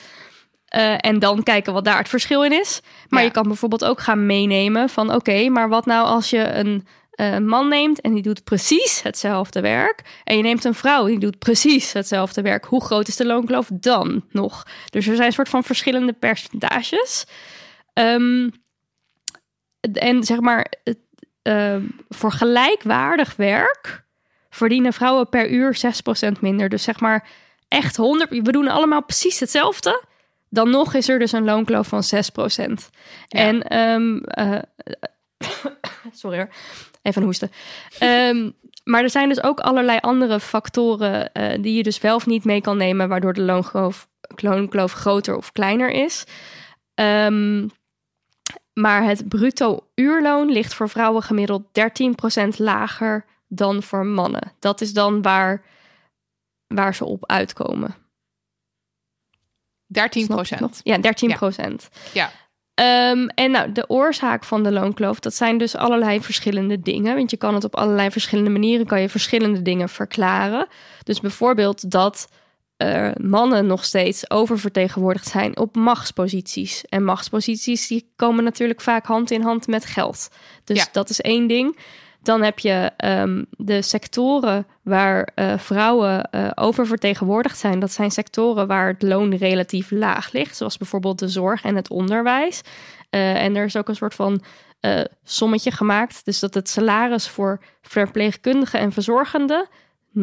[SPEAKER 1] Eh, en dan kijken wat daar het verschil in is. Maar
[SPEAKER 2] Ja.
[SPEAKER 1] je kan bijvoorbeeld ook gaan meenemen van oké, maar wat nou als je een eh, man neemt en die doet precies hetzelfde werk. En je neemt een vrouw die doet precies hetzelfde werk. Hoe groot is de loonkloof dan nog? Dus er zijn een soort van verschillende percentages. Ehm, en zeg maar, ehm, voor gelijkwaardig werk verdienen vrouwen per uur 6% minder. Dus zeg maar echt 100. We doen allemaal precies hetzelfde. Dan nog is er dus een loonkloof van 6%. En ehm, eh, (coughs) sorry hoor, even hoesten. Ehm, maar er zijn dus ook allerlei andere factoren eh, die je dus wel of niet mee kan nemen, waardoor de loonkloof, loonkloof groter of kleiner is. Ehm, maar het bruto uurloon ligt voor vrouwen gemiddeld 13% lager dan voor mannen. Dat is dan waar, waar ze op uitkomen.
[SPEAKER 2] 13
[SPEAKER 1] Snap je nog?
[SPEAKER 2] procent.
[SPEAKER 1] Ja, 13 procent.
[SPEAKER 2] Ja.
[SPEAKER 1] Ehm, en nou, de oorzaak van de loonkloof, dat zijn dus allerlei verschillende dingen. Want je kan het op allerlei verschillende manieren, kan je verschillende dingen verklaren. Dus bijvoorbeeld dat eh, mannen nog steeds oververtegenwoordigd zijn op machtsposities. En machtsposities die komen natuurlijk vaak hand in hand met geld. Dus
[SPEAKER 2] Ja.
[SPEAKER 1] dat is één ding. Dan heb je ehm, de sectoren waar eh, vrouwen eh, oververtegenwoordigd zijn. Dat zijn sectoren waar het loon relatief laag ligt, zoals bijvoorbeeld de zorg en het onderwijs. Eh, en er is ook een soort van sommetje gemaakt. Dus dat het salaris voor verpleegkundigen en verzorgenden 9%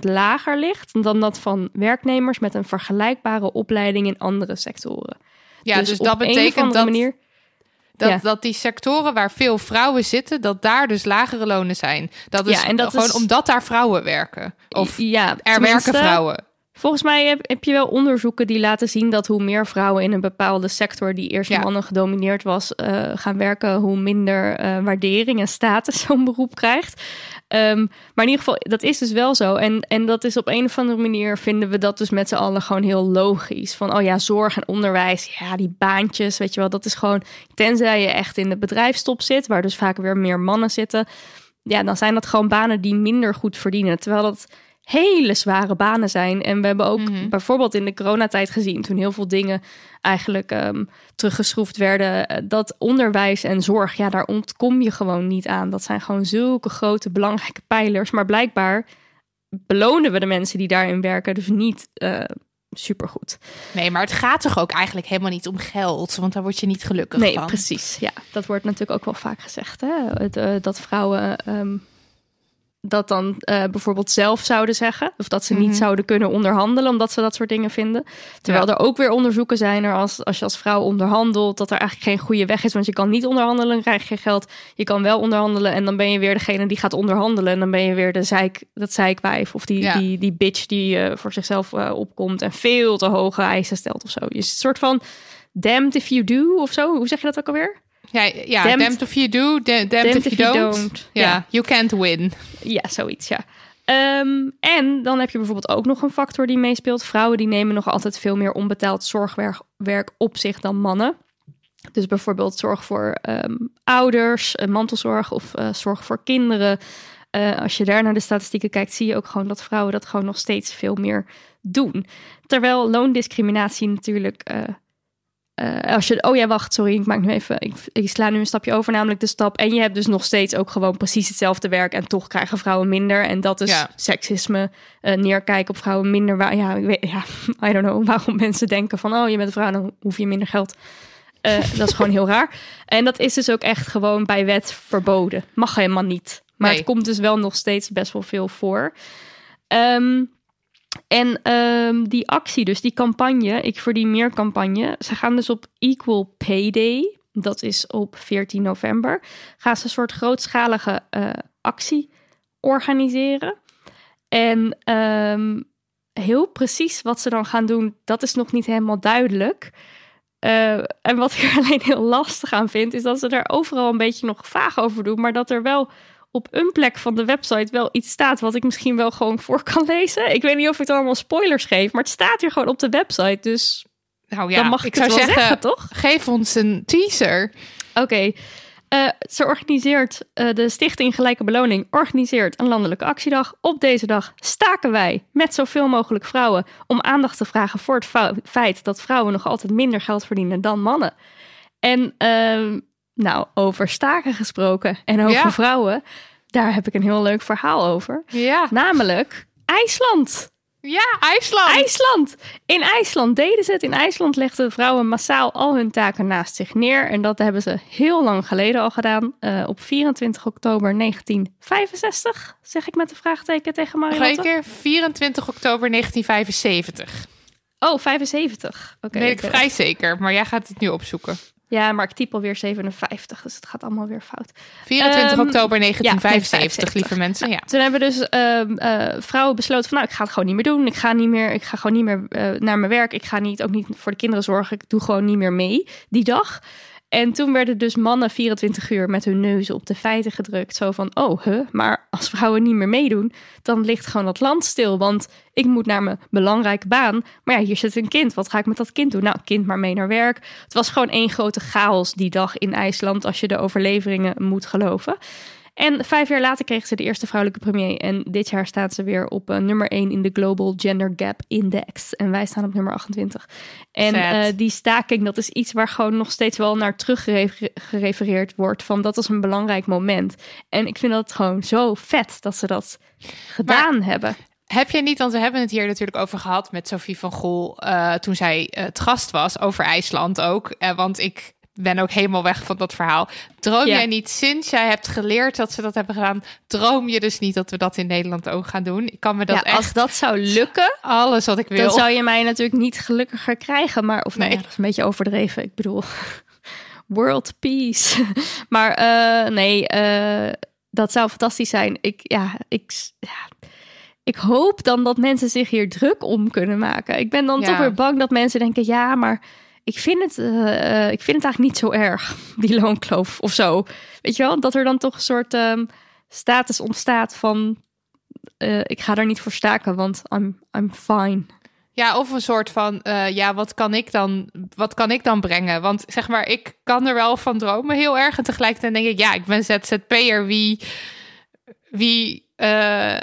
[SPEAKER 1] lager ligt dan dat van werknemers met een vergelijkbare opleiding in andere sectoren.
[SPEAKER 2] Ja, dus,
[SPEAKER 1] op
[SPEAKER 2] dat betekent dat,
[SPEAKER 1] manier.
[SPEAKER 2] Dat,
[SPEAKER 1] ja.
[SPEAKER 2] dat die sectoren waar veel vrouwen zitten, dat daar dus lagere lonen zijn. Dat is
[SPEAKER 1] Ja, en dat
[SPEAKER 2] gewoon
[SPEAKER 1] is-
[SPEAKER 2] omdat daar vrouwen werken. Of
[SPEAKER 1] ja,
[SPEAKER 2] er werken vrouwen.
[SPEAKER 1] Volgens mij heb, heb je wel onderzoeken die laten zien dat hoe meer vrouwen in een bepaalde sector die eerst
[SPEAKER 2] Ja.
[SPEAKER 1] mannen gedomineerd was, eh, gaan werken, hoe minder eh, waardering en status (laughs) zo'n beroep krijgt. Ehm, maar in ieder geval, dat is dus wel zo. En, en dat is op een of andere manier vinden we dat dus met z'n allen gewoon heel logisch. Van oh ja, zorg en onderwijs, ja, die baantjes, weet je wel, dat is gewoon, tenzij je echt in de bedrijfstop zit, waar dus vaak weer meer mannen zitten, ja, dan zijn dat gewoon banen die minder goed verdienen. Terwijl dat hele zware banen zijn. En we hebben ook
[SPEAKER 2] Mhm.
[SPEAKER 1] bijvoorbeeld in de coronatijd gezien, toen heel veel dingen eigenlijk ehm, teruggeschroefd werden, eh, dat onderwijs en zorg, ja, daar ontkom je gewoon niet aan. Dat zijn gewoon zulke grote belangrijke pijlers. Maar blijkbaar belonen we de mensen die daarin werken dus niet eh supergoed.
[SPEAKER 2] Nee, maar het gaat toch ook eigenlijk helemaal niet om geld, want daar word je niet gelukkig
[SPEAKER 1] Nee,
[SPEAKER 2] van.
[SPEAKER 1] precies. Ja, dat wordt natuurlijk ook wel vaak gezegd. Hè? Het, eh, dat vrouwen ehm, dat dan eh, bijvoorbeeld zelf zouden zeggen. Of dat ze niet
[SPEAKER 2] Mhm.
[SPEAKER 1] zouden kunnen onderhandelen, omdat ze dat soort dingen vinden. Terwijl
[SPEAKER 2] Ja.
[SPEAKER 1] er ook weer onderzoeken zijn er als, als je als vrouw onderhandelt, dat er eigenlijk geen goede weg is. Want je kan niet onderhandelen, dan krijg je geen geld. Je kan wel onderhandelen en dan ben je weer degene die gaat onderhandelen. En dan ben je weer de zeik, dat zeikwijf of die,
[SPEAKER 2] Ja.
[SPEAKER 1] die, die bitch die eh, voor zichzelf eh, opkomt en veel te hoge eisen stelt of zo. Je is een soort van damned if you do of zo. Hoe zeg je dat ook alweer?
[SPEAKER 2] Ja, ja
[SPEAKER 1] Damned-
[SPEAKER 2] damned if you do, da- damned, if, you don't. Ja, you can't win.
[SPEAKER 1] Ja, zoiets, ja. Ehm, en dan heb je bijvoorbeeld ook nog een factor die meespeelt. Vrouwen die nemen nog altijd veel meer onbetaald zorgwerk werk op zich dan mannen. Dus bijvoorbeeld zorg voor ehm, ouders, eh, mantelzorg of eh, zorg voor kinderen. Eh, als je daar naar de statistieken kijkt, zie je ook gewoon dat vrouwen dat gewoon nog steeds veel meer doen. Terwijl loondiscriminatie natuurlijk. Eh, als je, oh ja, wacht, sorry, ik maak nu even, ik, ik sla nu een stapje over, namelijk de stap. En je hebt dus nog steeds ook gewoon precies hetzelfde werk en toch krijgen vrouwen minder. En dat is
[SPEAKER 2] Ja.
[SPEAKER 1] seksisme, eh, neerkijken op vrouwen minder. Waar, ja, ik weet, ja, (laughs) I don't know waarom mensen denken van, oh, je bent een vrouw, dan hoef je minder geld. Eh, dat is gewoon heel raar. En dat is dus ook echt gewoon bij wet verboden. Mag helemaal niet. Maar
[SPEAKER 2] Nee.
[SPEAKER 1] het komt dus wel nog steeds best wel veel voor. Ehm, en ehm, die actie, dus die campagne, Ik Verdien Meer campagne, ze gaan dus op Equal Pay Day, dat is op 14 november, gaan ze een soort grootschalige eh, actie organiseren. En ehm, heel precies wat ze dan gaan doen, dat is nog niet helemaal duidelijk. Eh, en wat ik er (laughs) alleen heel lastig aan vind, is dat ze er overal een beetje nog vaag over doen, maar dat er wel op een plek van de website wel iets staat wat ik misschien wel gewoon voor kan lezen. Ik weet niet of ik het allemaal spoilers geef, maar het staat hier gewoon op de website. Dus
[SPEAKER 2] Nou ja,
[SPEAKER 1] dan mag ik,
[SPEAKER 2] ik zou
[SPEAKER 1] wel
[SPEAKER 2] zeggen,
[SPEAKER 1] zeggen, toch?
[SPEAKER 2] geef ons een teaser.
[SPEAKER 1] Oké. Eh, ze organiseert, eh, de Stichting Gelijke Beloning organiseert een landelijke actiedag. Op deze dag staken wij met zoveel mogelijk vrouwen om aandacht te vragen voor het feit dat vrouwen nog altijd minder geld verdienen dan mannen. En ehm, nou, over staken gesproken en over
[SPEAKER 2] Ja.
[SPEAKER 1] vrouwen, daar heb ik een heel leuk verhaal over.
[SPEAKER 2] Ja,
[SPEAKER 1] Namelijk IJsland.
[SPEAKER 2] ja IJsland.
[SPEAKER 1] IJsland. In IJsland deden ze het. In IJsland legden vrouwen massaal al hun taken naast zich neer. En dat hebben ze heel lang geleden al gedaan. Eh, op 24 oktober 1965, zeg ik met een vraagteken tegen
[SPEAKER 2] Nog een
[SPEAKER 1] Marilotte.
[SPEAKER 2] keer 24 oktober 1975.
[SPEAKER 1] Oh, 75. Oké.
[SPEAKER 2] weet ik vrij zeker, maar jij gaat het nu opzoeken.
[SPEAKER 1] Ja, maar ik typ alweer 57, dus het gaat allemaal weer fout.
[SPEAKER 2] 24
[SPEAKER 1] Ehm,
[SPEAKER 2] oktober
[SPEAKER 1] ja,
[SPEAKER 2] 1975, lieve
[SPEAKER 1] 75.
[SPEAKER 2] mensen. Ja.
[SPEAKER 1] Toen hebben dus ehm, eh, vrouwen besloten van nou, ik ga het gewoon niet meer doen. Ik ga niet meer, ik ga gewoon niet meer eh, naar mijn werk. Ik ga niet, ook niet voor de kinderen zorgen. Ik doe gewoon niet meer mee die dag. En toen werden dus mannen 24 uur met hun neuzen op de feiten gedrukt. Zo van, oh, huh, maar als vrouwen niet meer meedoen, dan ligt gewoon dat land stil. Want ik moet naar mijn belangrijke baan. Maar ja, hier zit een kind. Wat ga ik met dat kind doen? Nou, kind maar mee naar werk. Het was gewoon één grote chaos die dag in IJsland, als je de overleveringen moet geloven. En vijf jaar later kreeg ze de eerste vrouwelijke premier. En dit jaar staat ze weer op eh, nummer 1 in de Global Gender Gap Index. En wij staan op nummer 28. En eh, die staking, dat is iets waar gewoon nog steeds wel naar teruggerefereerd wordt. Van dat is een belangrijk moment. En ik vind dat gewoon zo vet dat ze dat gedaan hebben.
[SPEAKER 2] Heb je niet, want we hebben het hier natuurlijk over gehad met Sophie van Gol eh, toen zij het gast was over IJsland ook. Want ik ben ook helemaal weg van dat verhaal. Droom
[SPEAKER 1] Ja.
[SPEAKER 2] jij niet sinds jij hebt geleerd dat ze dat hebben gedaan, droom je dus niet dat we dat in Nederland ook gaan doen? Ik kan me dat
[SPEAKER 1] ja,
[SPEAKER 2] echt
[SPEAKER 1] als dat zou lukken,
[SPEAKER 2] alles wat ik wil.
[SPEAKER 1] dan zou je mij natuurlijk niet gelukkiger krijgen. Maar, of nee,
[SPEAKER 2] Nee.
[SPEAKER 1] dat is een beetje overdreven. Ik bedoel, (laughs) world peace. (laughs) maar eh, nee, eh, dat zou fantastisch zijn. Ik, ja, ik, ja, ik hoop dan dat mensen zich hier druk om kunnen maken. Ik ben dan
[SPEAKER 2] Ja.
[SPEAKER 1] toch weer bang dat mensen denken, ja, maar ik vind het, eh, eh, ik vind het eigenlijk niet zo erg, die loonkloof of zo. Weet je wel, dat er dan toch een soort ehm, status ontstaat van, eh, ik ga er niet voor staken, want I'm, I'm fine.
[SPEAKER 2] Ja, of een soort van, ja, wat kan ik dan, wat kan ik dan brengen? Want zeg maar, ik kan er wel van dromen heel erg. En tegelijkertijd denk ik, ja, ik ben ZZP'er. Wie, wie eh,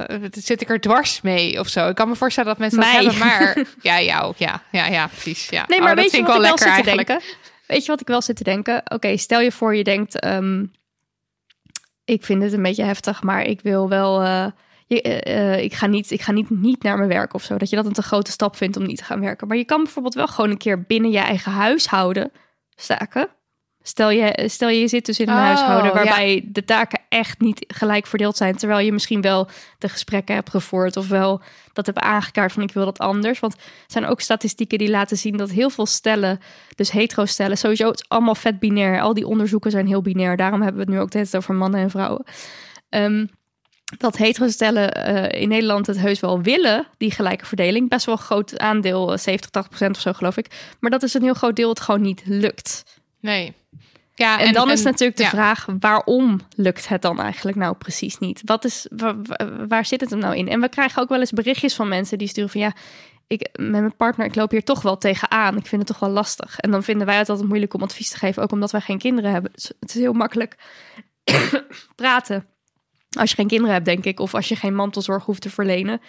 [SPEAKER 2] eh, zit ik er dwars mee of zo? Ik kan me voorstellen dat mensen
[SPEAKER 1] Mij.
[SPEAKER 2] dat hebben, maar (laughs) ja, jou ook, ja, ja, ja, precies. Ja.
[SPEAKER 1] Nee,
[SPEAKER 2] Oh,
[SPEAKER 1] maar weet je wat ik wel
[SPEAKER 2] lekker
[SPEAKER 1] zit te
[SPEAKER 2] eigenlijk.
[SPEAKER 1] denken? Weet je wat ik wel zit te denken? Oké, stel je voor je denkt, ehm, ik vind het een beetje heftig, maar ik wil wel, je, eh, ik ga, niet, ik ga niet, niet naar mijn werk of zo. Dat je dat een te grote stap vindt om niet te gaan werken. Maar je kan bijvoorbeeld wel gewoon een keer binnen je eigen huishouden staken. Stel je, stel je zit dus in een
[SPEAKER 2] Oh,
[SPEAKER 1] huishouden
[SPEAKER 2] ja.
[SPEAKER 1] waarbij de taken echt niet gelijk verdeeld zijn. Terwijl je misschien wel de gesprekken hebt gevoerd of wel dat hebt aangekaart van ik wil dat anders. Want er zijn ook statistieken die laten zien dat heel veel stellen, dus hetero stellen, sowieso het is allemaal vet binair. Al die onderzoeken zijn heel binair. Daarom hebben we het nu ook steeds over mannen en vrouwen. Ehm, dat hetero stellen eh, in Nederland het heus wel willen, die gelijke verdeling. Best wel een groot aandeel, eh, 70, 80 procent of zo geloof ik. Maar dat is een heel groot deel het gewoon niet lukt.
[SPEAKER 2] Nee. Ja,
[SPEAKER 1] En, dan is natuurlijk de
[SPEAKER 2] ja.
[SPEAKER 1] vraag, waarom lukt het dan eigenlijk nou precies niet? Wat is, waar, waar zit het hem nou in? En we krijgen ook wel eens berichtjes van mensen die sturen van ja, ik, met mijn partner, ik loop hier toch wel tegenaan. Ik vind het toch wel lastig. En dan vinden wij het altijd moeilijk om advies te geven, ook omdat wij geen kinderen hebben. Dus het is heel makkelijk (coughs) praten. Als je geen kinderen hebt, denk ik, of als je geen mantelzorg hoeft te verlenen.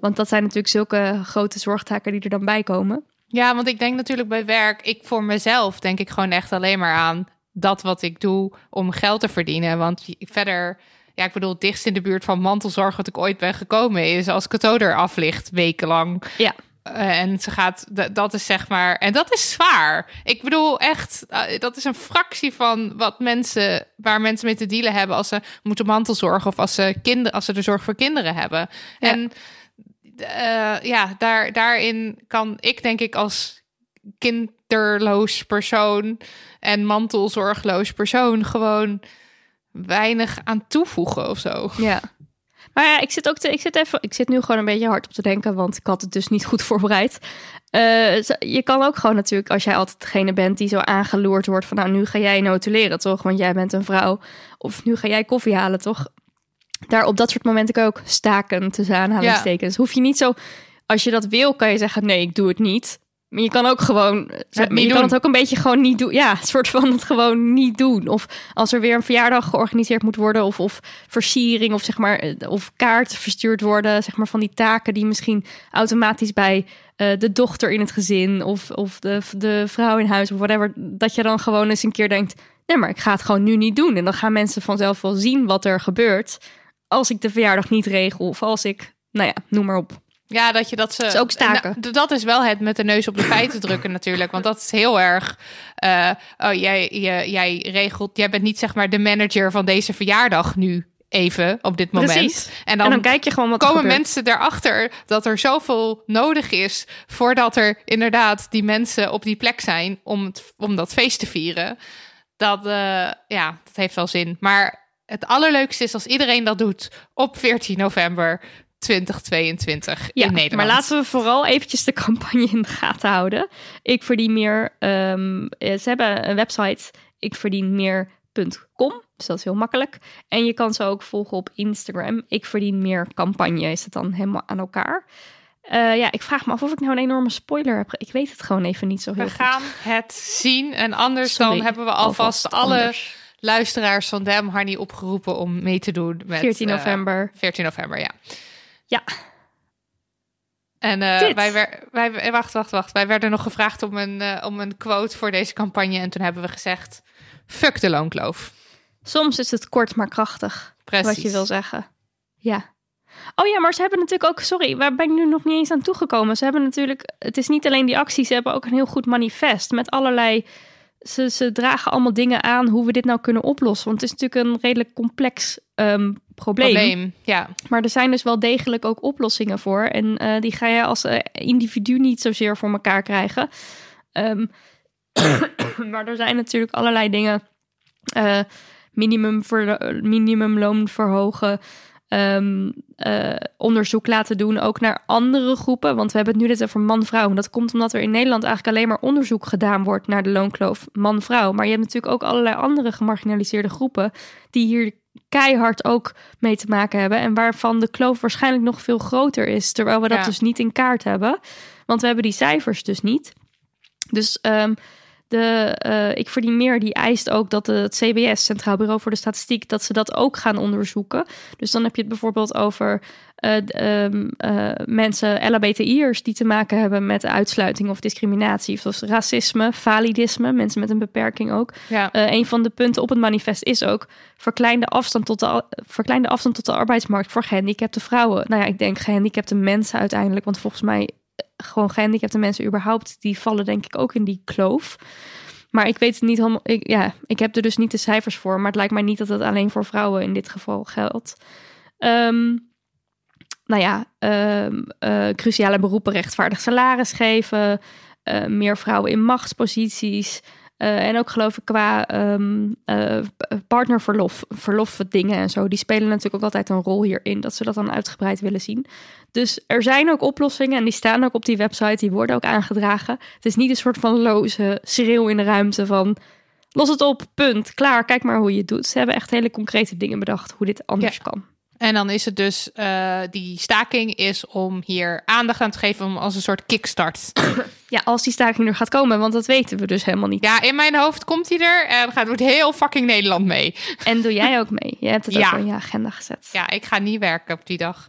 [SPEAKER 1] Want dat zijn natuurlijk zulke grote zorgtaken die er dan bij komen.
[SPEAKER 2] Ja, want ik denk natuurlijk bij werk, ik voor mezelf denk ik gewoon echt alleen maar aan dat wat ik doe om geld te verdienen. Want verder, ja, ik bedoel, het dichtst in de buurt van mantelzorg wat ik ooit ben gekomen is als Cato er aflicht wekenlang.
[SPEAKER 1] Ja.
[SPEAKER 2] Eh, en ze gaat, dat is zeg maar, en dat is zwaar. Ik bedoel echt, eh, dat is een fractie van wat mensen, waar mensen mee te dealen hebben als ze moeten mantelzorgen of als ze kinderen, als ze de zorg voor kinderen hebben.
[SPEAKER 1] Ja.
[SPEAKER 2] En eh, ja, daar, daarin kan ik denk ik als kinderloos persoon en mantelzorgloos persoon gewoon weinig aan toevoegen of zo.
[SPEAKER 1] Ja. Maar ja, ik zit ook te, ik zit even, ik zit nu gewoon een beetje hard op te denken, want ik had het dus niet (laughs) goed voorbereid. Eh, je kan ook gewoon natuurlijk, als jij altijd degene bent die zo aangeloerd wordt van, nou, nu ga jij notuleren, toch? Want jij bent een vrouw. Of nu ga jij koffie halen, toch? Daar op dat soort momenten ook staken tussen aanhalingstekens. Hoef je niet zo, als je dat wil, kan je zeggen, nee, ik doe het niet. Maar je kan ook gewoon,
[SPEAKER 2] Het
[SPEAKER 1] je kan
[SPEAKER 2] doen.
[SPEAKER 1] het ook een beetje gewoon niet doen. Ja, een soort van het gewoon niet doen. Of als er weer een verjaardag georganiseerd moet worden, of, of versiering, of zeg maar, eh, of kaarten verstuurd worden, zeg maar van die taken die misschien automatisch bij eh, de dochter in het gezin of, of de, de vrouw in huis of whatever, dat je dan gewoon eens een keer denkt, nee, maar ik ga het gewoon nu niet doen. En dan gaan mensen vanzelf wel zien wat er gebeurt als ik de verjaardag niet regel of als ik, nou ja, noem maar op.
[SPEAKER 2] Ja, dat je dat ze.
[SPEAKER 1] Is ook staken.
[SPEAKER 2] Nou, d- dat is wel het met de neus op de feiten (coughs) drukken, natuurlijk. Want dat is heel erg. eh, oh, jij, jij, jij regelt. Jij bent niet zeg maar de manager van deze verjaardag nu. Even op dit moment.
[SPEAKER 1] Precies.
[SPEAKER 2] En dan,
[SPEAKER 1] en dan kijk je gewoon wat
[SPEAKER 2] komen
[SPEAKER 1] gebeurt.
[SPEAKER 2] mensen erachter dat er zoveel nodig is. voordat er inderdaad die mensen op die plek zijn. om, het, om dat feest te vieren. Dat, eh, ja, dat heeft wel zin. Maar het allerleukste is als iedereen dat doet op 14 november 2022
[SPEAKER 1] Ja,
[SPEAKER 2] in Nederland.
[SPEAKER 1] maar laten we vooral eventjes de (laughs) campagne in de gaten houden. Ik verdien meer. ehm, eh, ze hebben een website, ikverdienmeer.com. Dus dat is heel makkelijk. En je kan ze ook volgen op Instagram. Ik verdien meer campagne is het dan helemaal aan elkaar. Eh, ja, ik vraag me af of ik nou een enorme spoiler heb. Ik weet het gewoon even niet zo heel
[SPEAKER 2] We
[SPEAKER 1] goed.
[SPEAKER 2] gaan het zien. En anders
[SPEAKER 1] Sorry,
[SPEAKER 2] dan hebben we alvast alle
[SPEAKER 1] anders.
[SPEAKER 2] luisteraars van Dem Harnie opgeroepen om mee te doen met
[SPEAKER 1] 14
[SPEAKER 2] eh,
[SPEAKER 1] november.
[SPEAKER 2] 14 november, ja.
[SPEAKER 1] Ja.
[SPEAKER 2] En eh, wij, wer- wij, eh, wacht, wacht, wacht. Wij werden nog gevraagd om een, eh, om een quote voor deze campagne. En toen hebben we gezegd: fuck de loonkloof.
[SPEAKER 1] Soms is het kort maar krachtig.
[SPEAKER 2] Precies.
[SPEAKER 1] Wat je wil zeggen. Ja. Oh ja, maar ze hebben natuurlijk ook, sorry, waar ben ik nu nog niet eens aan toegekomen? Ze hebben natuurlijk, het is niet alleen die actie, ze hebben ook een heel goed manifest met allerlei, ze, ze dragen allemaal dingen aan hoe we dit nou kunnen oplossen. Want het is natuurlijk een redelijk complex ehm, probleem.
[SPEAKER 2] Probleem. Ja.
[SPEAKER 1] Maar er zijn dus wel degelijk ook oplossingen voor. En eh, die ga je als eh, individu niet zozeer voor elkaar krijgen. Ehm, (coughs) maar er zijn natuurlijk allerlei dingen. eh minimum minimumloon verhogen. ehm, eh, onderzoek laten doen, ook naar andere groepen. Want we hebben het nu net over man-vrouw. En dat komt omdat er in Nederland eigenlijk alleen maar onderzoek gedaan wordt naar de loonkloof man-vrouw. Maar je hebt natuurlijk ook allerlei andere gemarginaliseerde groepen die hier keihard ook mee te maken hebben. En waarvan de kloof waarschijnlijk nog veel groter is. Terwijl we dat
[SPEAKER 2] Ja.
[SPEAKER 1] dus niet in kaart hebben. Want we hebben die cijfers dus niet. Dus ehm, de, eh, ik verdien meer, die eist ook dat de, het CBS, Centraal Bureau voor de Statistiek, dat ze dat ook gaan onderzoeken. Dus dan heb je het bijvoorbeeld over d- ehm, eh, mensen, LHBTI'ers, die te maken hebben met uitsluiting of discriminatie, zoals racisme, validisme, mensen met een beperking ook.
[SPEAKER 2] ja.
[SPEAKER 1] Eh, een van de punten op het manifest is ook verkleinde afstand tot de, verkleinde afstand tot de arbeidsmarkt voor gehandicapte vrouwen. Nou ja, ik denk gehandicapte mensen uiteindelijk, want volgens mij gewoon gehandicapte mensen überhaupt, die vallen denk ik ook in die kloof. Maar ik weet het niet helemaal. Ik, ja, ik heb er dus niet de cijfers voor, maar het lijkt mij niet dat het alleen voor vrouwen in dit geval geldt. Ehm, nou ja, ehm, eh, cruciale beroepen rechtvaardig salaris geven, eh, meer vrouwen in machtsposities. Eh, en ook geloof ik qua ehm, eh, partnerverlof, verlofdingen en zo, die spelen natuurlijk ook altijd een rol hierin, dat ze dat dan uitgebreid willen zien. Dus er zijn ook oplossingen en die staan ook op die website, die worden ook aangedragen. Het is niet een soort van loze schreeuw in de ruimte van los het op, punt, klaar, kijk maar hoe je het doet. Ze hebben echt hele concrete dingen bedacht hoe dit anders kan.
[SPEAKER 2] En dan is het dus, eh, die staking is om hier aandacht aan te geven om als een soort kickstart. (coughs)
[SPEAKER 1] Ja, als die staking er gaat komen, want dat weten we dus helemaal niet.
[SPEAKER 2] Ja, in mijn hoofd komt hij er en gaat doet heel fucking Nederland mee. (laughs)
[SPEAKER 1] En doe jij ook mee? Je hebt het
[SPEAKER 2] Ja.
[SPEAKER 1] ook in je agenda gezet.
[SPEAKER 2] Ja, ik ga niet werken op die dag.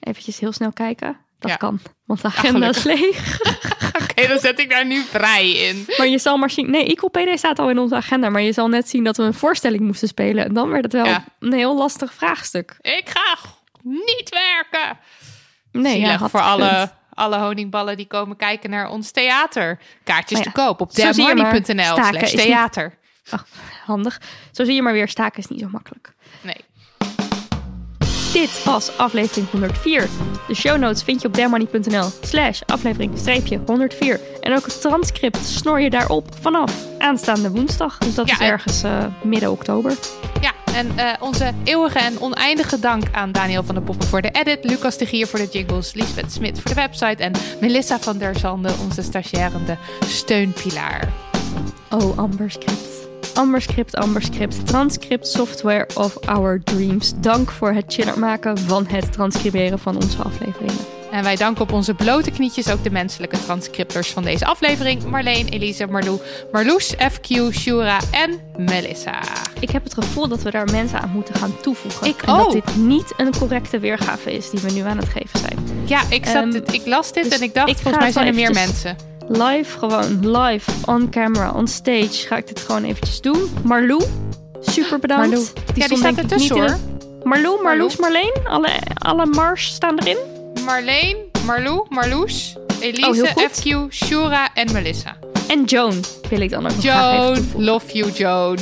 [SPEAKER 1] Eventjes heel snel kijken. Dat
[SPEAKER 2] Ja.
[SPEAKER 1] kan, want de agenda is leeg. (laughs) (laughs)
[SPEAKER 2] Oké, dan zet ik daar nu vrij in.
[SPEAKER 1] Maar je zal maar zien... Nee, Equal PD staat al in onze agenda. Maar je zal net zien dat we een voorstelling moesten spelen. En dan werd het wel
[SPEAKER 2] Ja.
[SPEAKER 1] een heel lastig vraagstuk.
[SPEAKER 2] Ik ga niet werken.
[SPEAKER 1] Nee, ja,
[SPEAKER 2] voor alle, alle honingballen die komen kijken naar ons theater. Kaartjes
[SPEAKER 1] Nou
[SPEAKER 2] te koop op
[SPEAKER 1] staken
[SPEAKER 2] slash
[SPEAKER 1] niet-
[SPEAKER 2] theater.
[SPEAKER 1] Ach, handig. Zo zie je maar weer, staken is niet zo makkelijk.
[SPEAKER 2] Nee.
[SPEAKER 1] Dit was aflevering 104. De show notes vind je op dermoney.nl slash aflevering streepje 104. En ook het transcript snor je daarop vanaf aanstaande woensdag. Dus dat
[SPEAKER 2] Ja,
[SPEAKER 1] is
[SPEAKER 2] en-
[SPEAKER 1] ergens eh, midden oktober.
[SPEAKER 2] Ja, En eh, onze eeuwige en oneindige dank aan Daniel van der Poppen voor de edit, Lucas de Gier voor de jingles, Lisbeth Smit voor de website en Melissa van der Zande, onze stagiairende steunpilaar.
[SPEAKER 1] Oh, Amberscript. Amberscript, Amberscript, transcript software of our dreams. Dank voor het chiller maken van het transcriberen van onze afleveringen.
[SPEAKER 2] En wij danken op onze blote knietjes ook de menselijke transcriptors van deze aflevering. Marleen, Elise, Marlou, Marloes, FQ, Shura en Melissa.
[SPEAKER 1] Ik heb het gevoel dat we daar mensen aan moeten gaan toevoegen.
[SPEAKER 2] Ik
[SPEAKER 1] en dat dit niet een correcte weergave is die we nu aan het geven zijn.
[SPEAKER 2] Ja, ik, zat
[SPEAKER 1] Ehm,
[SPEAKER 2] dit, ik las dit
[SPEAKER 1] dus
[SPEAKER 2] en ik dacht,
[SPEAKER 1] ik
[SPEAKER 2] volgens mij zijn er meer mensen.
[SPEAKER 1] Live, gewoon live, on camera, on stage ga ik dit gewoon eventjes doen. Marlou, super bedankt.
[SPEAKER 2] Marlou. Ja, die staat ertussen, hoor.
[SPEAKER 1] Marlou, Marloes, Marleen, alle, alle Mars staan erin.
[SPEAKER 2] Marleen, Marlou, Marloes,
[SPEAKER 1] Oh,
[SPEAKER 2] Elise,
[SPEAKER 1] goed.
[SPEAKER 2] FQ, Shura en Melissa.
[SPEAKER 1] En Joan wil ik dan ook nog
[SPEAKER 2] Joan, love you Joan.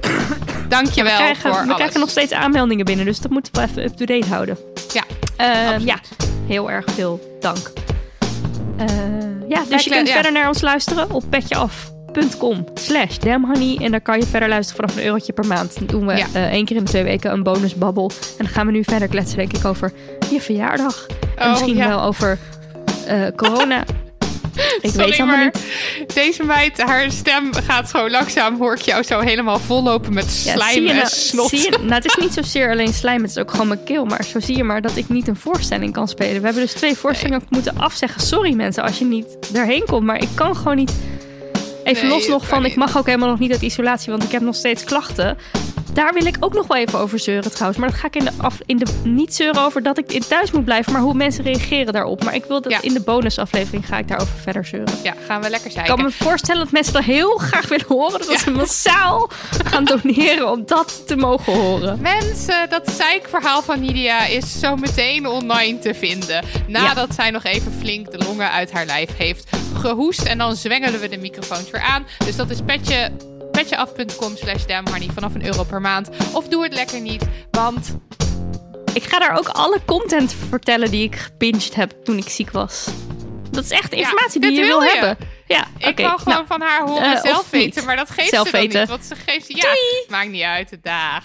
[SPEAKER 2] (clears throat) Dankjewel
[SPEAKER 1] we krijgen,
[SPEAKER 2] voor
[SPEAKER 1] we
[SPEAKER 2] alles.
[SPEAKER 1] krijgen nog steeds aanmeldingen binnen, dus dat moeten we even up-to-date houden.
[SPEAKER 2] Ja,
[SPEAKER 1] Eh,
[SPEAKER 2] absoluut.
[SPEAKER 1] ja, heel erg veel dank. Eh, ja, dus je kunt
[SPEAKER 2] ja.
[SPEAKER 1] verder naar ons luisteren op petjeaf.com slash damhoney. En daar kan je verder luisteren vanaf een eurotje per maand. Dan doen we
[SPEAKER 2] Ja.
[SPEAKER 1] eh, één keer in de twee weken een bonusbabbel. En dan gaan we nu verder kletsen, denk ik, over je verjaardag. en
[SPEAKER 2] Oh,
[SPEAKER 1] misschien
[SPEAKER 2] ja.
[SPEAKER 1] wel over eh, corona. (laughs) ik
[SPEAKER 2] Sorry,
[SPEAKER 1] weet allemaal
[SPEAKER 2] maar
[SPEAKER 1] niet.
[SPEAKER 2] Deze meid, haar stem gaat zo langzaam, hoor ik jou zo helemaal vollopen met
[SPEAKER 1] Ja,
[SPEAKER 2] slijm
[SPEAKER 1] zie je
[SPEAKER 2] en
[SPEAKER 1] nou,
[SPEAKER 2] snot.
[SPEAKER 1] zie je, nou, het is niet (laughs) zozeer alleen slijm, het is ook gewoon mijn keel. Maar zo zie je maar dat ik niet een voorstelling kan spelen. We hebben dus twee voorstellingen moeten afzeggen. Sorry mensen als je niet erheen komt, maar ik kan gewoon niet... Even
[SPEAKER 2] Nee,
[SPEAKER 1] los nog van, ik mag ook helemaal nog niet uit isolatie, want ik heb nog steeds klachten. Daar wil ik ook nog wel even over zeuren trouwens. Maar dat ga ik in de, af, in de niet zeuren over dat ik in thuis moet blijven, maar hoe mensen reageren daarop. Maar ik wil dat
[SPEAKER 2] Ja.
[SPEAKER 1] in de bonusaflevering ga ik daarover verder zeuren.
[SPEAKER 2] Ja, gaan we lekker
[SPEAKER 1] Ik
[SPEAKER 2] zeiken.
[SPEAKER 1] kan me voorstellen dat mensen dat heel graag willen horen. Dat ze massaal gaan doneren om dat te mogen horen.
[SPEAKER 2] Mensen, dat zeikverhaal van Nidia is zo meteen online te vinden. Nadat zij nog even flink de longen uit haar lijf heeft gehoest. En dan zwengelen we de microfoons weer aan. Dus dat is petje, petjeaf.com slash vanaf een euro per maand. Of doe het lekker niet, want
[SPEAKER 1] Ik ga daar ook alle content vertellen die ik gepinged heb toen ik ziek was. Dat is echt informatie die je
[SPEAKER 2] wil
[SPEAKER 1] wil
[SPEAKER 2] je.
[SPEAKER 1] hebben. Ja,
[SPEAKER 2] ik wou gewoon
[SPEAKER 1] nou,
[SPEAKER 2] van haar horen
[SPEAKER 1] eh,
[SPEAKER 2] zelf weten. Maar dat geeft
[SPEAKER 1] Zelf
[SPEAKER 2] ze dan
[SPEAKER 1] weten.
[SPEAKER 2] niet. Want ze geeft ze, ja, maakt niet uit, dag.